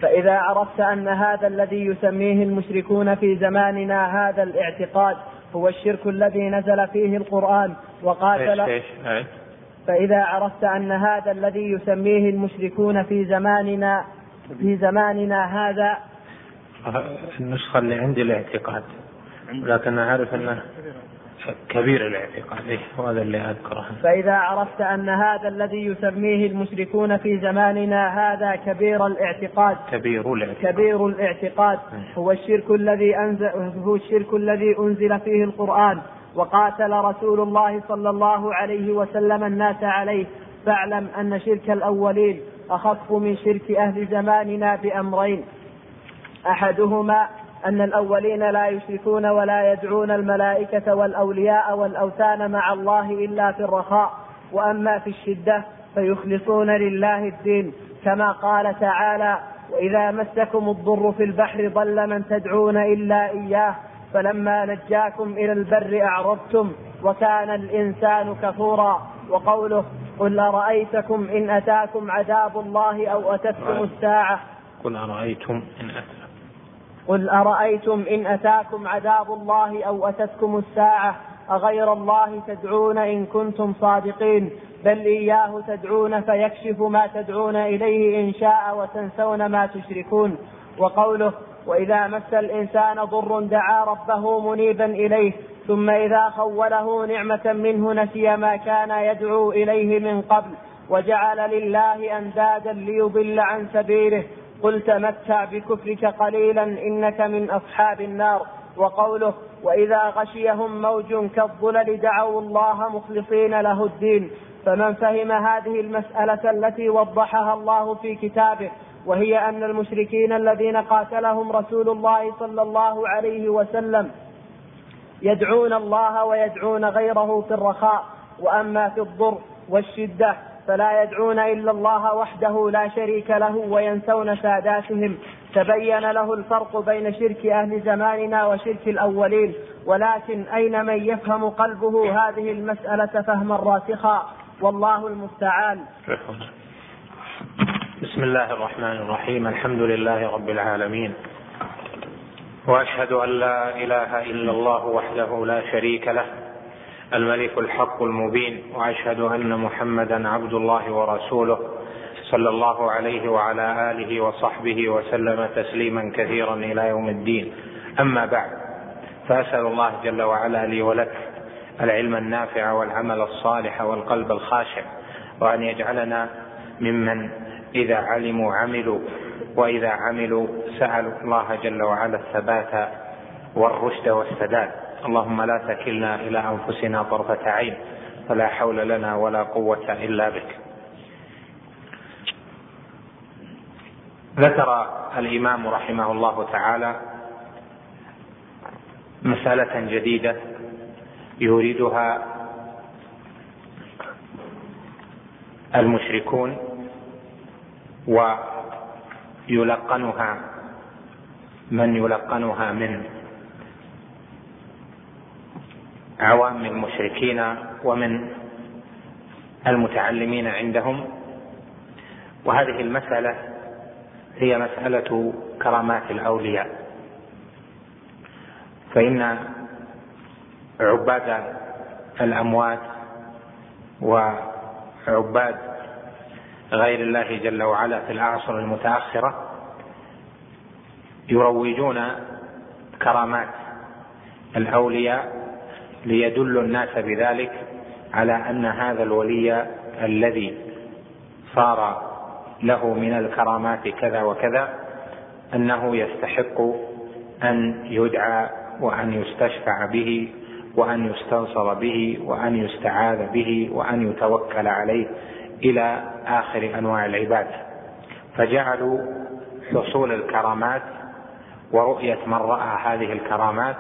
فإذا عرفت أن هذا الذي يسميه المشركون في زماننا هذا الاعتقاد هو الشرك الذي نزل فيه القرآن وقاتل. إيش إيش فإذا عرفت أن هذا الذي يسميه المشركون في زماننا في زماننا هذا. النسخة اللي عندي الاعتقاد لكن أعرف أنه كبير الاعتقاد. إيه وهذا اللي أذكره. فإذا عرفت أن هذا الذي يسميه المشركون في زماننا هذا كبير الاعتقاد. كبير الاعتقاد. كبير الاعتقاد. هو الشرك الذي أنزل هو الشرك الذي أنزل فيه القرآن وقاتل رسول الله صلى الله عليه وسلم الناس عليه. فاعلم أن شرك الأولين أخف من شرك أهل زماننا بأمرين. أحدهما أن الأولين لا يشركون ولا يدعون الملائكة والأولياء والأوثان مع الله إلا في الرخاء وأما في الشدة فيخلصون لله الدين كما قال تعالى وإذا مسكم الضر في البحر ضل من تدعون إلا إياه فلما نجاكم إلى البر أعرضتم وكان الإنسان كفورا وقوله قل أرأيتكم إن أتاكم عذاب الله أو أتتكم الساعة؟ قل أرأيتم إن أتاكم قل أرأيتم إن أتاكم عذاب الله أو أتتكم الساعة أغير الله تدعون إن كنتم صادقين بل إياه تدعون فيكشف ما تدعون إليه إن شاء وتنسون ما تشركون وقوله وإذا مس الإنسان ضر دعا ربه منيبا إليه ثم إذا خوله نعمة منه نسي ما كان يدعو إليه من قبل وجعل لله أندادا ليضل عن سبيله قل تمتع بكفرك قليلا إنك من أصحاب النار. وقوله وإذا غشيهم موج كالظلل دعوا الله مخلصين له الدين. فمن فهم هذه المسألة التي وضحها الله في كتابه وهي أن المشركين الذين قاتلهم رسول الله صلى الله عليه وسلم يدعون الله ويدعون غيره في الرخاء وأما في الضر والشدة فلا يدعون إلا الله وحده لا شريك له وينسون ساداتهم. تبين له الفرق بين شرك أهل زماننا وشرك الأولين. ولكن أين من يفهم قلبه هذه المسألة فهما راسخا والله المستعان. بسم الله الرحمن الرحيم. الحمد لله رب العالمين. وأشهد أن لا إله إلا الله وحده لا شريك له الملك الحق المبين وأشهد أن محمدا عبد الله ورسوله صلى الله عليه وعلى آله وصحبه وسلم تسليما كثيرا إلى يوم الدين. أما بعد فأسأل الله جل وعلا لي ولك العلم النافع والعمل الصالح والقلب الخاشع وأن يجعلنا ممن إذا علموا عملوا وإذا عملوا سألوا الله جل وعلا الثبات والرشد والسداد. اللهم لا تكلنا إلى أنفسنا طرفة عين ولا حول لنا ولا قوة إلا بك. ذكر الإمام رحمه الله تعالى مسألة جديدة يريدها المشركون ويلقنها من يلقنها من عوام المشركين ومن المتعلمين عندهم. وهذه المسألة هي مسألة كرامات الأولياء. فإن عباد الأموات وعباد غير الله جل وعلا في الأعصر المتأخرة يروجون كرامات الأولياء ليدل الناس بذلك على أن هذا الولي الذي صار له من الكرامات كذا وكذا أنه يستحق أن يدعى وأن يستشفع به وأن يستنصر به وأن يستعاذ به وأن يتوكل عليه إلى آخر أنواع العباده فجعلوا حصول الكرامات ورؤية من رأى هذه الكرامات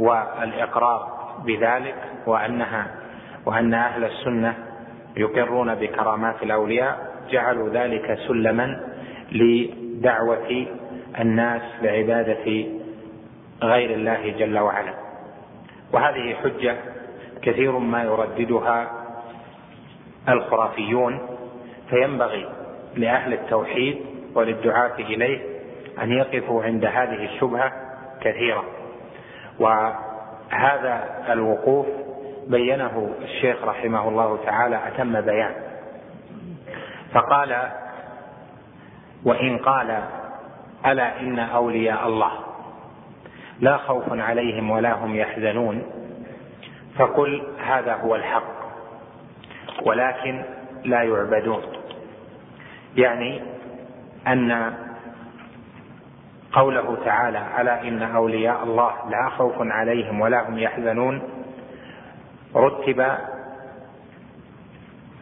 والإقرار بذلك وانها وأن أهل السنة يقرون بكرامات الأولياء جعلوا ذلك سلما لدعوة الناس بعبادة غير الله جل وعلا. وهذه حجة كثير ما يرددها الخرافيون فينبغي لأهل التوحيد وللدعاة إليه أن يقفوا عند هذه الشبهة كثيرا وهذا الوقوف بينه الشيخ رحمه الله تعالى أتم بيان. فقال وإن قال ألا إن أولياء الله. لا خوف عليهم ولا هم يحزنون. فقل هذا هو الحق. ولكن لا يعبدون. يعني أن قوله تعالى ألا إن أولياء الله لا خوف عليهم ولا هم يحزنون؟ رتب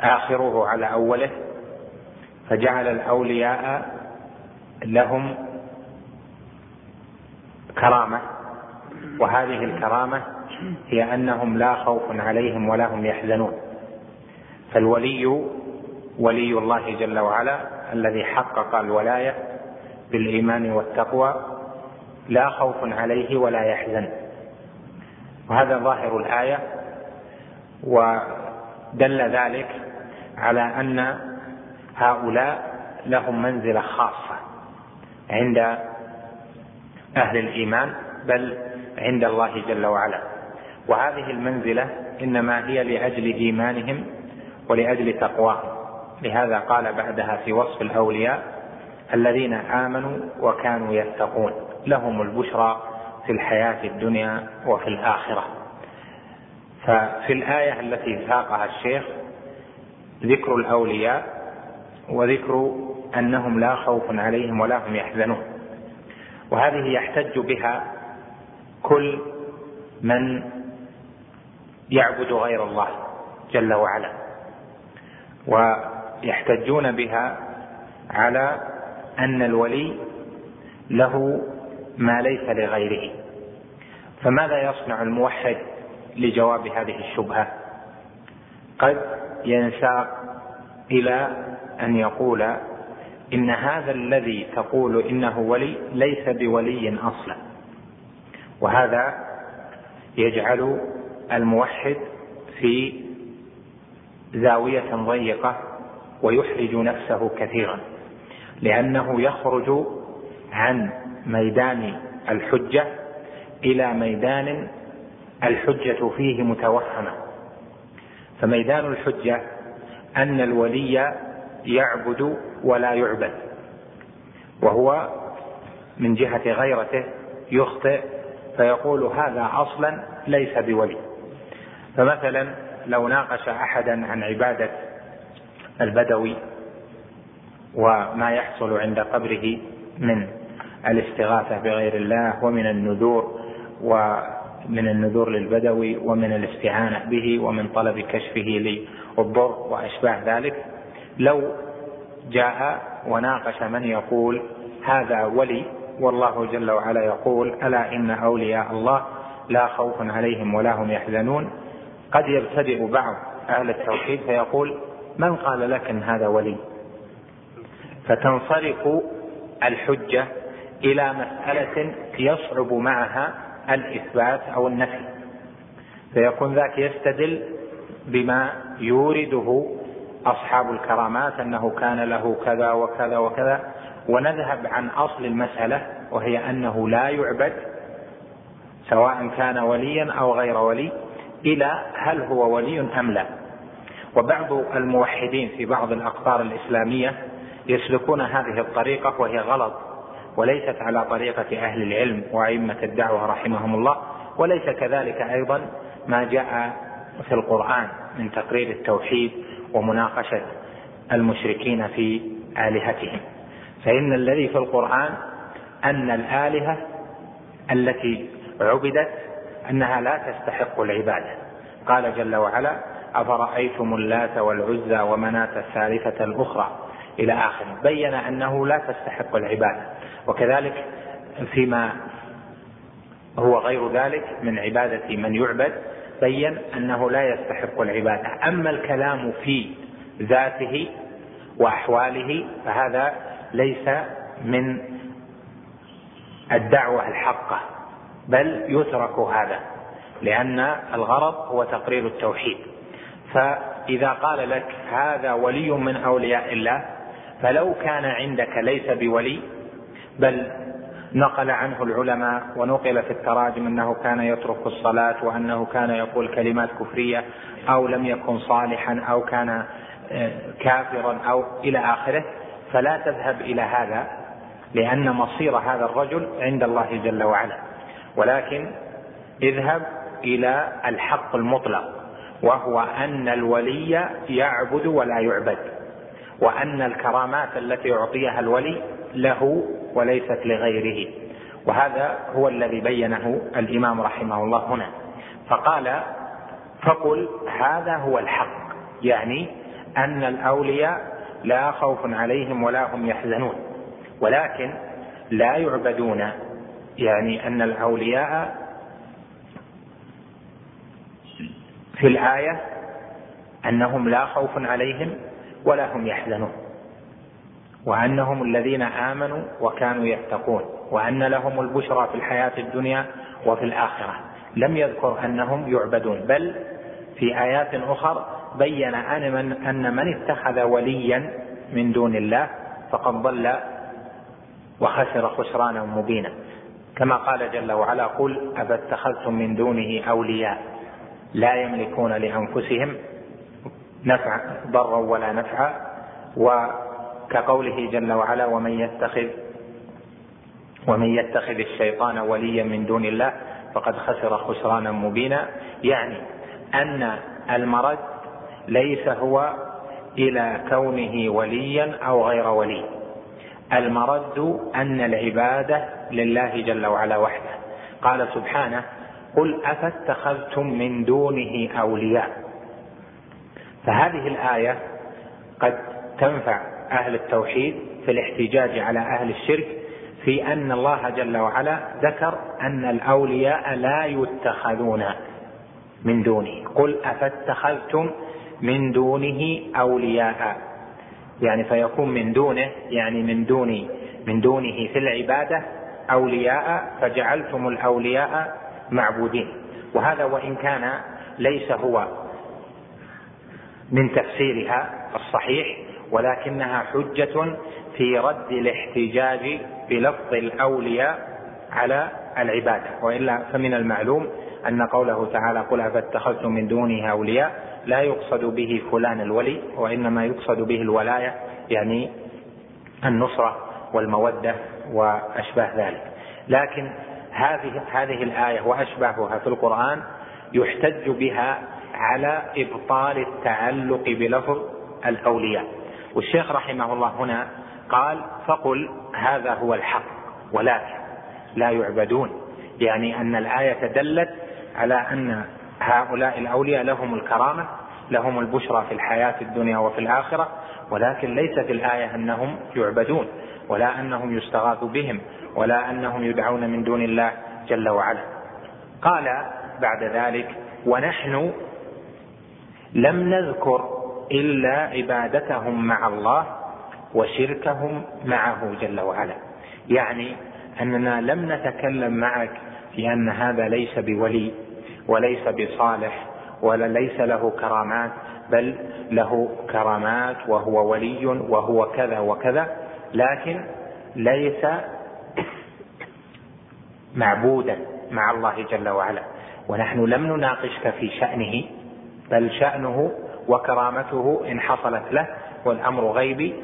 آخره على أوله فجعل الأولياء لهم كرامة. وهذه الكرامة هي أنهم لا خوف عليهم ولا هم يحزنون. فالولي ولي الله جل وعلا الذي حقق الولاية بالإيمان والتقوى لا خوف عليه ولا يحزن. وهذا ظاهر الآية ودل ذلك على أن هؤلاء لهم منزلة خاصة عند أهل الإيمان بل عند الله جل وعلا. وهذه المنزلة إنما هي لأجل إيمانهم ولأجل تقواهم. لهذا قال بعدها في وصف الأولياء الذين آمنوا وكانوا يتقون. لهم البشرى في الحياة الدنيا وفي الآخرة. ففي الآية التي ساقها الشيخ ذكر الأولياء وذكر أنهم لا خوف عليهم ولا هم يحزنون. وهذه يحتج بها كل من يعبد غير الله جل وعلا. ويحتجون بها على أن الولي له ما ليس لغيره. فماذا يصنع الموحد لجواب هذه الشبهة؟ قد ينساق إلى أن يقول إن هذا الذي تقول إنه ولي ليس بولي أصلا. وهذا يجعل الموحد في زاوية ضيقة ويحرج نفسه كثيرا. لأنه يخرج عن ميدان الحجة إلى ميدان الحجة فيه متوهمة. فميدان الحجة أن الولي يعبد ولا يعبد وهو من جهة غيرته يخطئ فيقول هذا أصلا ليس بولي. فمثلا لو ناقش احدا عن عبادة البدوي وما يحصل عند قبره من الاستغاثة بغير الله ومن النذور ومن النذور للبدوي ومن الاستعانة به ومن طلب كشفه للضر وأشباه ذلك. لو جاء وناقش من يقول هذا ولي والله جل وعلا يقول ألا إن أولياء الله لا خوف عليهم ولا هم يحزنون. قد يبتدئ بعض أهل التوحيد فيقول من قال لك إن هذا ولي؟ فتنصرف الحجة إلى مسألة يصعب معها الإثبات أو النفي. فيكون ذاك يستدل بما يورده أصحاب الكرامات أنه كان له كذا وكذا وكذا. ونذهب عن أصل المسألة وهي أنه لا يعبد سواء كان وليا أو غير ولي إلى هل هو ولي أم لا. وبعض الموحدين في بعض الأقطار الإسلامية يسلكون هذه الطريقة وهي غلط وليست على طريقة أهل العلم وأئمة الدعوة رحمهم الله وليس كذلك أيضا ما جاء في القرآن من تقرير التوحيد ومناقشة المشركين في آلهتهم. فإن الذي في القرآن أن الآلهة التي عبدت أنها لا تستحق العبادة. قال جل وعلا أفرأيتم اللات والعزى ومناة الثالثة الأخرى؟ إلى اخره بين أنه لا تستحق العباده وكذلك فيما هو غير ذلك من عبادة من يعبد بين أنه لا يستحق العبادة. أما الكلام في ذاته وأحواله فهذا ليس من الدعوة الحقة بل يترك هذا لأن الغرض هو تقرير التوحيد. فإذا قال لك هذا ولي من أولياء الله فلو كان عندك ليس بولي بل نقل عنه العلماء ونقل في التراجم أنه كان يترك الصلاة وأنه كان يقول كلمات كفرية أو لم يكن صالحا أو كان آه، كافرا أو إلى آخره. فلا تذهب إلى هذا لأن مصير هذا الرجل عند الله جل وعلا. ولكن اذهب إلى الحق المطلق وهو أن الولي يعبد ولا يعبد. وأن الكرامات التي أعطيها الولي له وليست لغيره. وهذا هو الذي بينه الإمام رحمه الله هنا. فقال فقل هذا هو الحق. يعني أن الأولياء لا خوف عليهم ولا هم يحزنون. ولكن لا يعبدون يعني أن الأولياء في الآية أنهم لا خوف عليهم ولا هم يحزنون. وأنهم الذين آمنوا وكانوا يتقون. وأن لهم البشرى في الحياة الدنيا وفي الآخرة. لم يذكر أنهم يعبدون. بل في آيات أخر بين أن من أن من اتخذ وليا من دون الله فقد ضل وخسر خسرانا مبينا. كما قال جل وعلا قل أفاتخذتم من دونه أولياء لا يملكون لأنفسهم نفعا ضرا ولا نفعا وكقوله جل وعلا ومن يتخذ ومن يتخذ الشيطان وليا من دون الله فقد خسر خسرانا مبينا. يعني أن المرد ليس هو إلى كونه وليا أو غير ولي. المرد أن العبادة لله جل وعلا وحده. قال سبحانه قل أفاتخذتم من دونه أولياء؟ فهذه الآية قد تنفع أهل التوحيد في الاحتجاج على أهل الشرك في أن الله جل وعلا ذكر أن الأولياء لا يتخذون من دونه. قل أفاتخذتم من دونه أولياء. يعني فيكون من دونه يعني من دون من دونه في العبادة أولياء فجعلتم الأولياء معبودين. وهذا وإن كان ليس هو. من تفسيرها الصحيح ولكنها حجة في رد الاحتجاج بلفظ الأولياء على العبادة. وإلا فمن المعلوم أن قوله تعالى قل أفاتخذتم من دونه أولياء لا يقصد به فلان الولي وإنما يقصد به الولاية يعني النصرة والمودة وأشباه ذلك. لكن هذه هذه الآية وأشباهها في القرآن يحتج بها على إبطال التعلق بلفظ الأولياء. والشيخ رحمه الله هنا قال فقل هذا هو الحق ولكن لا يعبدون. يعني أن الآية دلت على أن هؤلاء الأولياء لهم الكرامة لهم البشرى في الحياة الدنيا وفي الآخرة ولكن ليست الآية أنهم يعبدون ولا أنهم يستغاث بهم ولا أنهم يدعون من دون الله جل وعلا. قال بعد ذلك ونحن لم نذكر إلا عبادتهم مع الله وشركهم معه جل وعلا. يعني أننا لم نتكلم معك في أن هذا ليس بولي وليس بصالح ولا ليس له كرامات بل له كرامات وهو ولي وهو كذا وكذا لكن ليس معبودا مع الله جل وعلا. ونحن لم نناقشك في شأنه بل شأنه وكرامته إن حصلت له والأمر غيبي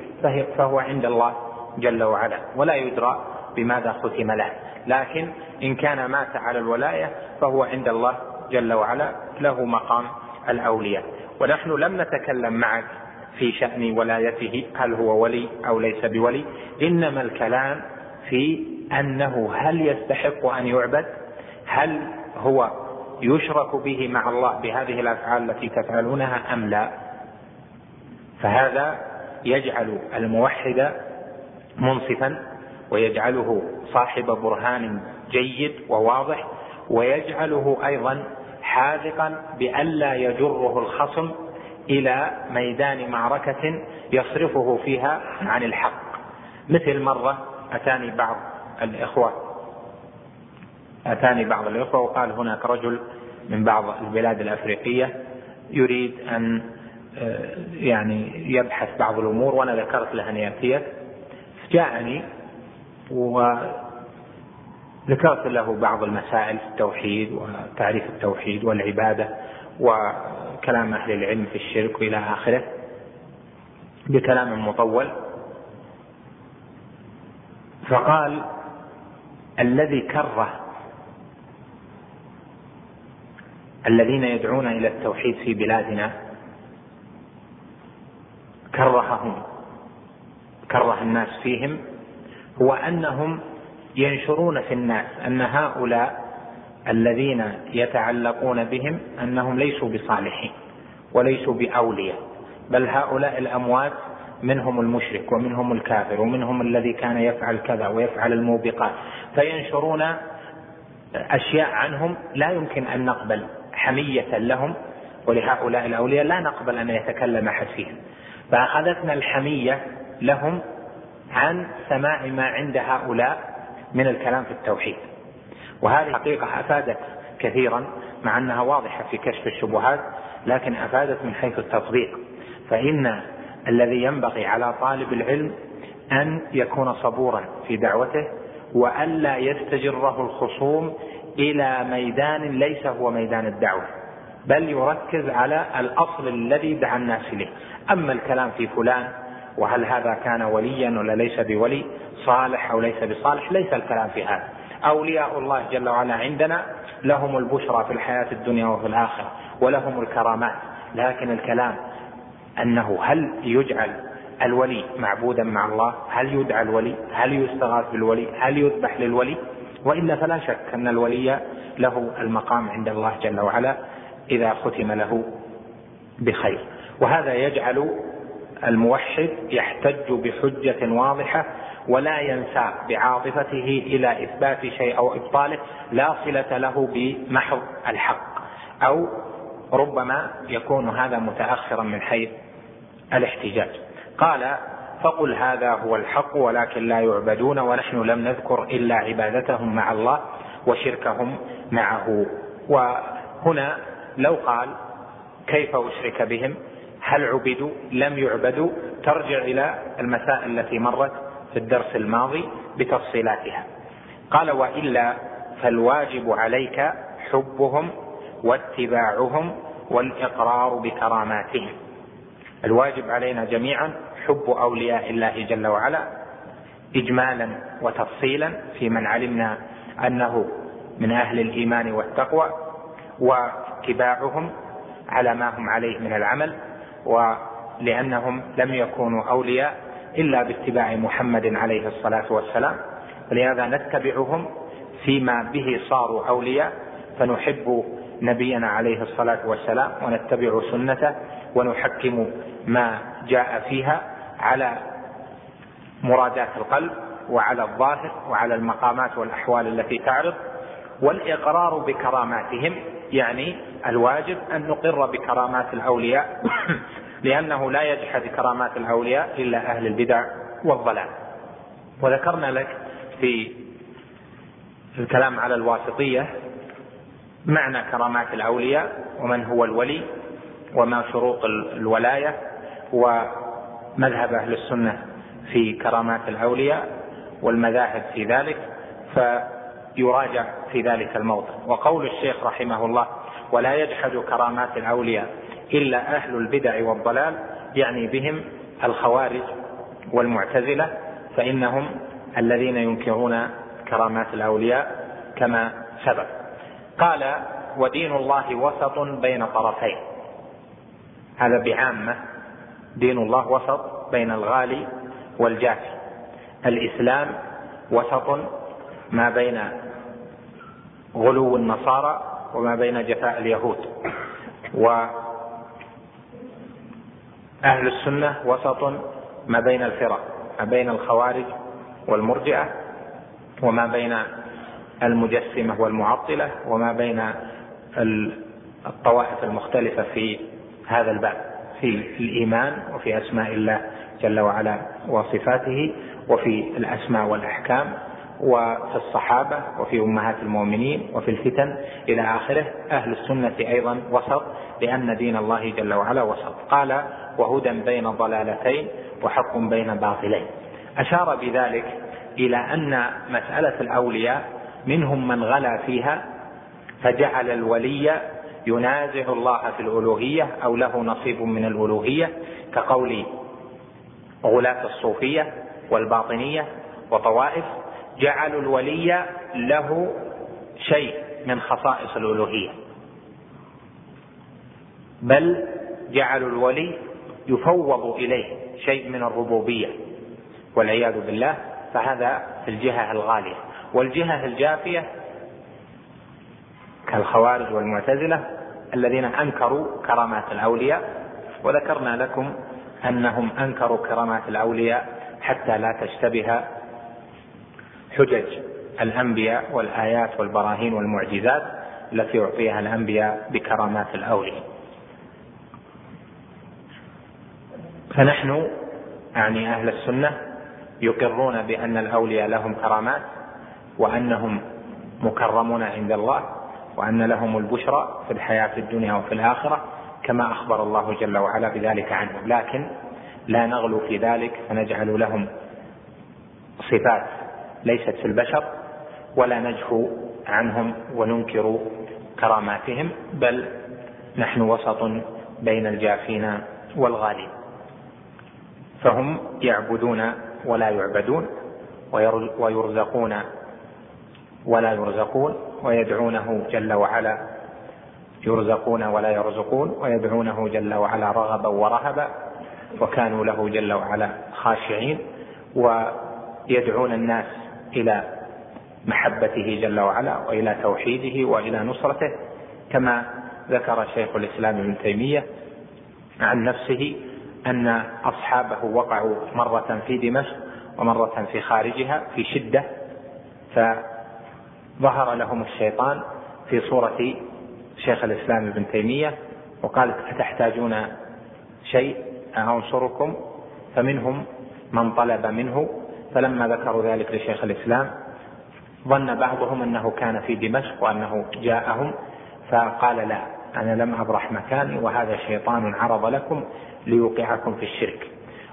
فهو عند الله جل وعلا ولا يدرى بماذا ختم له. لكن إن كان مات على الولاية فهو عند الله جل وعلا له مقام الأولياء. ونحن لم نتكلم معك في شأن ولايته هل هو ولي أو ليس بولي. إنما الكلام في أنه هل يستحق أن يعبد هل هو يشرك به مع الله بهذه الأفعال التي تفعلونها أم لا؟ فهذا يجعل الموحد منصفا ويجعله صاحب برهان جيد وواضح ويجعله أيضا حاذقا بألا يجره الخصم إلى ميدان معركة يصرفه فيها عن الحق. مثل مرة أتاني بعض الإخوة أتاني بعض الإخوة وقال هناك رجل من بعض البلاد الأفريقية يريد أن آه، يعني يبحث بعض الأمور وأنا ذكرت له أن يأتيك جاءني وذكرت له بعض المسائل في التوحيد وتعريف التوحيد والعبادة وكلام أهل العلم في الشرك وإلى آخره بكلام مطول. فقال الذي كره الذين يدعون إلى التوحيد في بلادنا كرههم كره الناس فيهم هو أنهم ينشرون في الناس أن هؤلاء الذين يتعلقون بهم أنهم ليسوا بصالحين وليسوا بأولياء بل هؤلاء الأموات منهم المشرك ومنهم الكافر ومنهم الذي كان يفعل كذا ويفعل الموبقات فينشرون أشياء عنهم لا يمكن أن نقبل. حمية لهم ولهؤلاء الأولياء. لا نقبل أن يتكلم أحد فيهم. فأخذتنا الحمية لهم عن سماع ما عند هؤلاء من الكلام في التوحيد. وهذه حقيقة أفادت كثيرا مع أنها واضحة في كشف الشبهات لكن أفادت من حيث التطبيق. فإن الذي ينبغي على طالب العلم أن يكون صبورا في دعوته وألا يستجره الخصوم إلى ميدان ليس هو ميدان الدعوة بل يركز على الأصل الذي دعا الناس إليه. أما الكلام في فلان وهل هذا كان وليا ولا ليس بولي؟ صالح أو ليس بصالح؟ ليس الكلام في هذا. أولياء الله جل وعلا عندنا لهم البشرى في الحياة الدنيا وفي الآخرة ولهم الكرامات. لكن الكلام أنه هل يجعل الولي معبودا مع الله؟ هل يدعى الولي؟ هل يستغاث بالولي؟ هل يذبح للولي؟ وإلا فلا شك أن الولي له المقام عند الله جل وعلا إذا ختم له بخير. وهذا يجعل الموحد يحتج بحجة واضحة ولا ينساق بعاطفته إلى إثبات شيء أو إبطاله لا صلة له بمحض الحق. أو ربما يكون هذا متأخرا من حيث الاحتجاج. قال فقل هذا هو الحق ولكن لا يعبدون ونحن لم نذكر إلا عبادتهم مع الله وشركهم معه. وهنا لو قال كيف أشرك بهم؟ هل عبدوا؟ لم يعبدوا؟ ترجع إلى المسائل التي مرت في الدرس الماضي بتفصيلاتها. قال وإلا فالواجب عليك حبهم واتباعهم والإقرار بكراماتهم. الواجب علينا جميعا حب أولياء الله جل وعلا اجمالا وتفصيلا في من علمنا أنه من أهل الإيمان والتقوى واتباعهم على ما هم عليه من العمل ولأنهم لم يكونوا أولياء إلا باتباع محمد عليه الصلاة والسلام. ولهذا نتبعهم فيما به صاروا أولياء فنحب نبينا عليه الصلاة والسلام ونتبع سنته ونحكم ما جاء فيها. على مرادات القلب وعلى الظاهر وعلى المقامات والأحوال التي تعرض والإقرار بكراماتهم يعني الواجب أن نقر بكرامات الأولياء لأنه لا يجحد كرامات الأولياء إلا أهل البدع والضلال. وذكرنا لك في الكلام على الواسطية معنى كرامات الأولياء ومن هو الولي وما شروط الولاية ومذهب أهل السنة في كرامات الأولياء والمذاهب في ذلك فيراجع في ذلك الموضع وقول الشيخ رحمه الله ولا يجحد كرامات الأولياء إلا أهل البدع والضلال يعني بهم الخوارج والمعتزلة فإنهم الذين ينكرون كرامات الأولياء كما سبق. قال ودين الله وسط بين طرفين. هذا بعامة دين الله وسط بين الغالي والجافي الإسلام وسط ما بين غلو النصارى وما بين جفاء اليهود. واهل السنة وسط ما بين الفرق ما بين الخوارج والمرجئة وما بين المجسمة والمعطلة وما بين الطوائف المختلفة في هذا الباب. في الإيمان وفي أسماء الله جل وعلا وصفاته وفي الأسماء والأحكام وفي الصحابة وفي أمهات المؤمنين وفي الفتن. إلى آخره أهل السنة أيضا وسط لأن دين الله جل وعلا وسط. قال وهدى بين ضلالتين وحق بين باطلين أشار بذلك إلى أن مسألة الأولياء منهم من غلا فيها فجعل الولي ينازع الله في الألوهية أو له نصيب من الألوهية كقول غلاة الصوفية والباطنية وطوائف جعلوا الولي له شيء من خصائص الألوهية. بل جعلوا الولي يفوض إليه شيء من الربوبية والعياذ بالله فهذا في الجهة الغالية. والجهة الجافية كالخوارج والمعتزلة الذين أنكروا كرامات الأولياء وذكرنا لكم أنهم أنكروا كرامات الأولياء حتى لا تشتبه حجج الأنبياء والآيات والبراهين والمعجزات التي أعطيها الأنبياء بكرامات الأولياء. فنحن يعني أهل السنة يقرون بأن الأولياء لهم كرامات وأنهم مكرمون عند الله وأن لهم البشرى في الحياة الدنيا وفي الآخرة كما أخبر الله جل وعلا بذلك عنهم. لكن لا نغلو في ذلك فنجعل لهم صفات ليست في البشر ولا نجفو عنهم وننكر كراماتهم بل نحن وسط بين الجافين والغالين. فهم يعبدون ولا يعبدون ويرزقون ولا يرزقون ويدعونه جل وعلا يرزقون ولا يرزقون ويدعونه جل وعلا رغبا ورهبا وكانوا له جل وعلا خاشعين ويدعون الناس إلى محبته جل وعلا وإلى توحيده وإلى نصرته كما ذكر شيخ الإسلام ابن تيمية عن نفسه أن أصحابه وقعوا مرة في دمشق ومرة في خارجها في شدة فظهر لهم الشيطان في صورة شيخ الإسلام ابن تيمية وقال أتحتاجون شيء؟ انصركم فمنهم من طلب منه. فلما ذكروا ذلك لشيخ الإسلام ظن بعضهم أنه كان في دمشق وأنه جاءهم فقال لا أنا لم أبرح مكاني وهذا شيطان عرض لكم ليوقعكم في الشرك.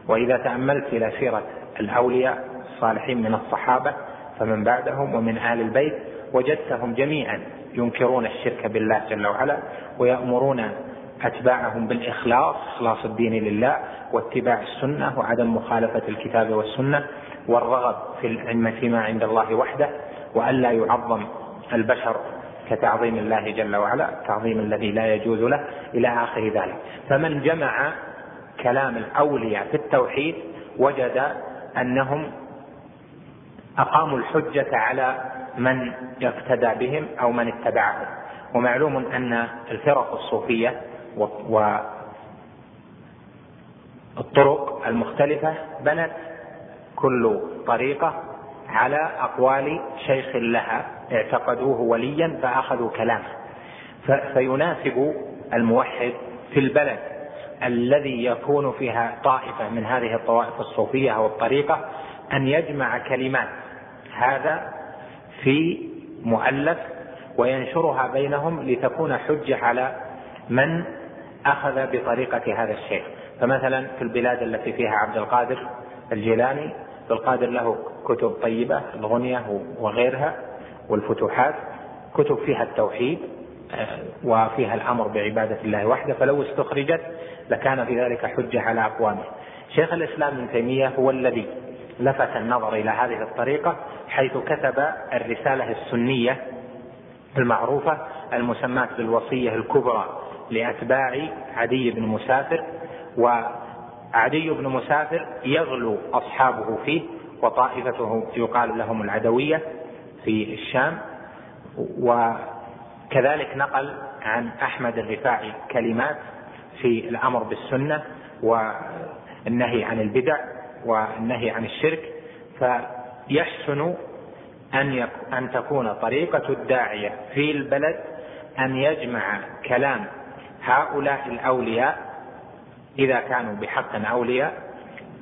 وإذا تأملت إلى سيرة الأولياء الصالحين من الصحابة فمن بعدهم ومن آل البيت وجدتهم جميعا ينكرون الشرك بالله جل وعلا ويأمرون أتباعهم بالإخلاص إخلاص الدين لله واتباع السنة وعدم مخالفة الكتاب والسنة والرغب في فيما عند الله وحده والا يعظم البشر كتعظيم الله جل وعلا التعظيم الذي لا يجوز له إلى آخر ذلك. فمن جمع كلام الأولياء في التوحيد وجد أنهم أقاموا الحجة على من يقتدى بهم أو من اتبعهم. ومعلوم أن الفرق الصوفية والطرق المختلفة بنت كل طريقة على أقوال شيخ لها اعتقدوه وليا فأخذوا كلامه. فيناسب الموحد في البلد الذي يكون فيها طائفة من هذه الطوائف الصوفية أو الطريقة أن يجمع كلمات. هذا في مؤلف وينشرها بينهم لتكون حجة على من أخذ بطريقة هذا الشيخ فمثلا في البلاد التي فيها عبد القادر الجيلاني عبد القادر له كتب طيبة الغنية وغيرها والفتوحات كتب فيها التوحيد آه، وفيها الأمر بعبادة الله وحده فلو استخرجت لكان في ذلك حجة على أقوامه. شيخ الإسلام ابن تيمية هو الذي لفت النظر إلى هذه الطريقة حيث كتب الرسالة السنية المعروفة المسماة بالوصية الكبرى لأتباع عدي بن مسافر وعدي بن مسافر يغلو أصحابه فيه وطائفته يقال لهم العدوية في الشام وكذلك نقل عن أحمد الرفاعي كلمات في الأمر بالسنة والنهي عن البدع. والنهي عن الشرك فيحسن أن أن تكون طريقة الداعية في البلد أن يجمع كلام هؤلاء الأولياء إذا كانوا بحق أولياء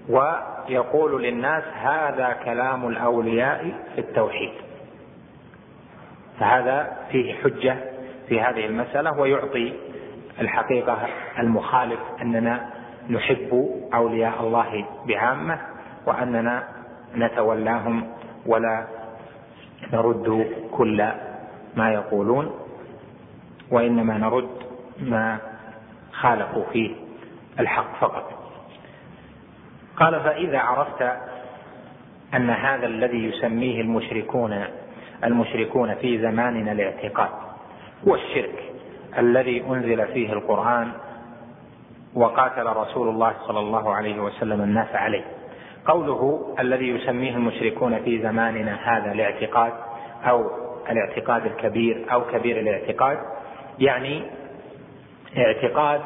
ويقول للناس هذا كلام الأولياء في التوحيد. فهذا فيه حجة في هذه المسألة ويعطي الحقيقة المخالف أننا نحب أولياء الله بعامة وأننا نتولاهم ولا نرد كل ما يقولون وإنما نرد ما خالفوا فيه الحق فقط. قال فإذا عرفت أن هذا الذي يسميه المشركون المشركون في زماننا الاعتقاد هو الشرك الذي أنزل فيه القرآن وقاتل رسول الله صلى الله عليه وسلم الناس عليه. قوله الذي يسميه المشركون في زماننا هذا الاعتقاد أو الاعتقاد الكبير أو كبير الاعتقاد يعني اعتقاد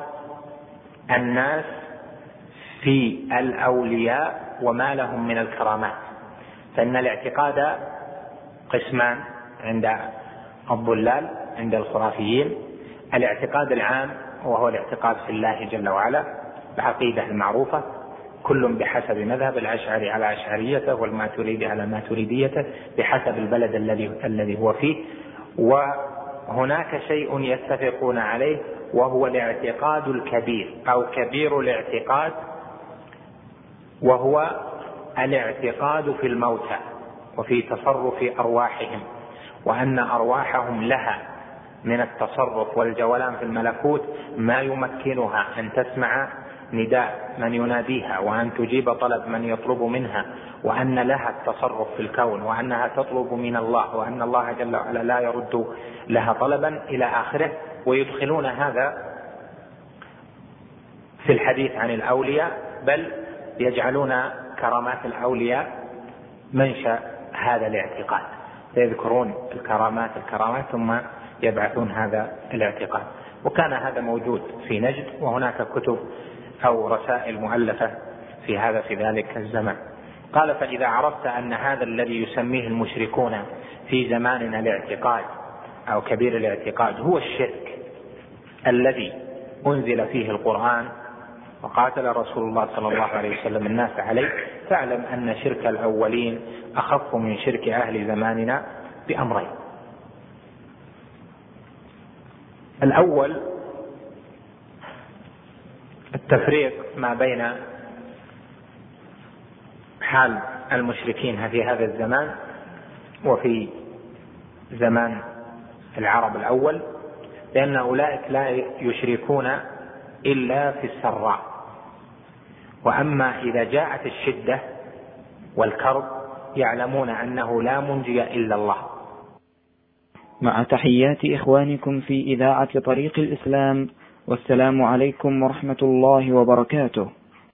الناس في الأولياء وما لهم من الكرامات. فإن الاعتقاد قسمان عند الضلال عند الخرافيين. الاعتقاد العام وهو الاعتقاد في الله جل وعلا العقيده المعروفة كل بحسب مذهب الأشعري على أشعريته والماتريدي على ماتريديته بحسب البلد الذي الذي هو فيه. وهناك شيء يتفقون عليه وهو الاعتقاد الكبير أو كبير الاعتقاد وهو الاعتقاد في الموتى وفي تصرف أرواحهم وأن أرواحهم لها من التصرف والجولان في الملكوت ما يمكنها أن تسمع نداء من يناديها وأن تجيب طلب من يطلب منها وأن لها التصرف في الكون وأنها تطلب من الله وأن الله جل وعلا لا يرد لها طلبا إلى آخره ويدخلون هذا في الحديث عن الأولياء بل يجعلون كرامات الأولياء منشأ هذا الاعتقاد. فيذكرون الكرامات الكرامات ثم يبعثون هذا الاعتقاد. وكان هذا موجود في نجد وهناك كتب أو رسائل مؤلفة في هذا في ذلك الزمان قال فإذا عرفت أن هذا الذي يسميه المشركون في زماننا الاعتقاد أو كبير الاعتقاد هو الشرك الذي أنزل فيه القرآن وقاتل رسول الله صلى الله عليه وسلم الناس عليه فاعلم أن شرك الأولين أخف من شرك أهل زماننا بأمرين الأول التفريق ما بين حال المشركين في هذا الزمان وفي زمان العرب الأول لأن أولئك لا يشركون إلا في السراء. وأما إذا جاءت الشدة والكرب يعلمون أنه لا منجي إلا الله. مع تحيات إخوانكم في إذاعة طريق الإسلام والسلام عليكم ورحمة الله وبركاته.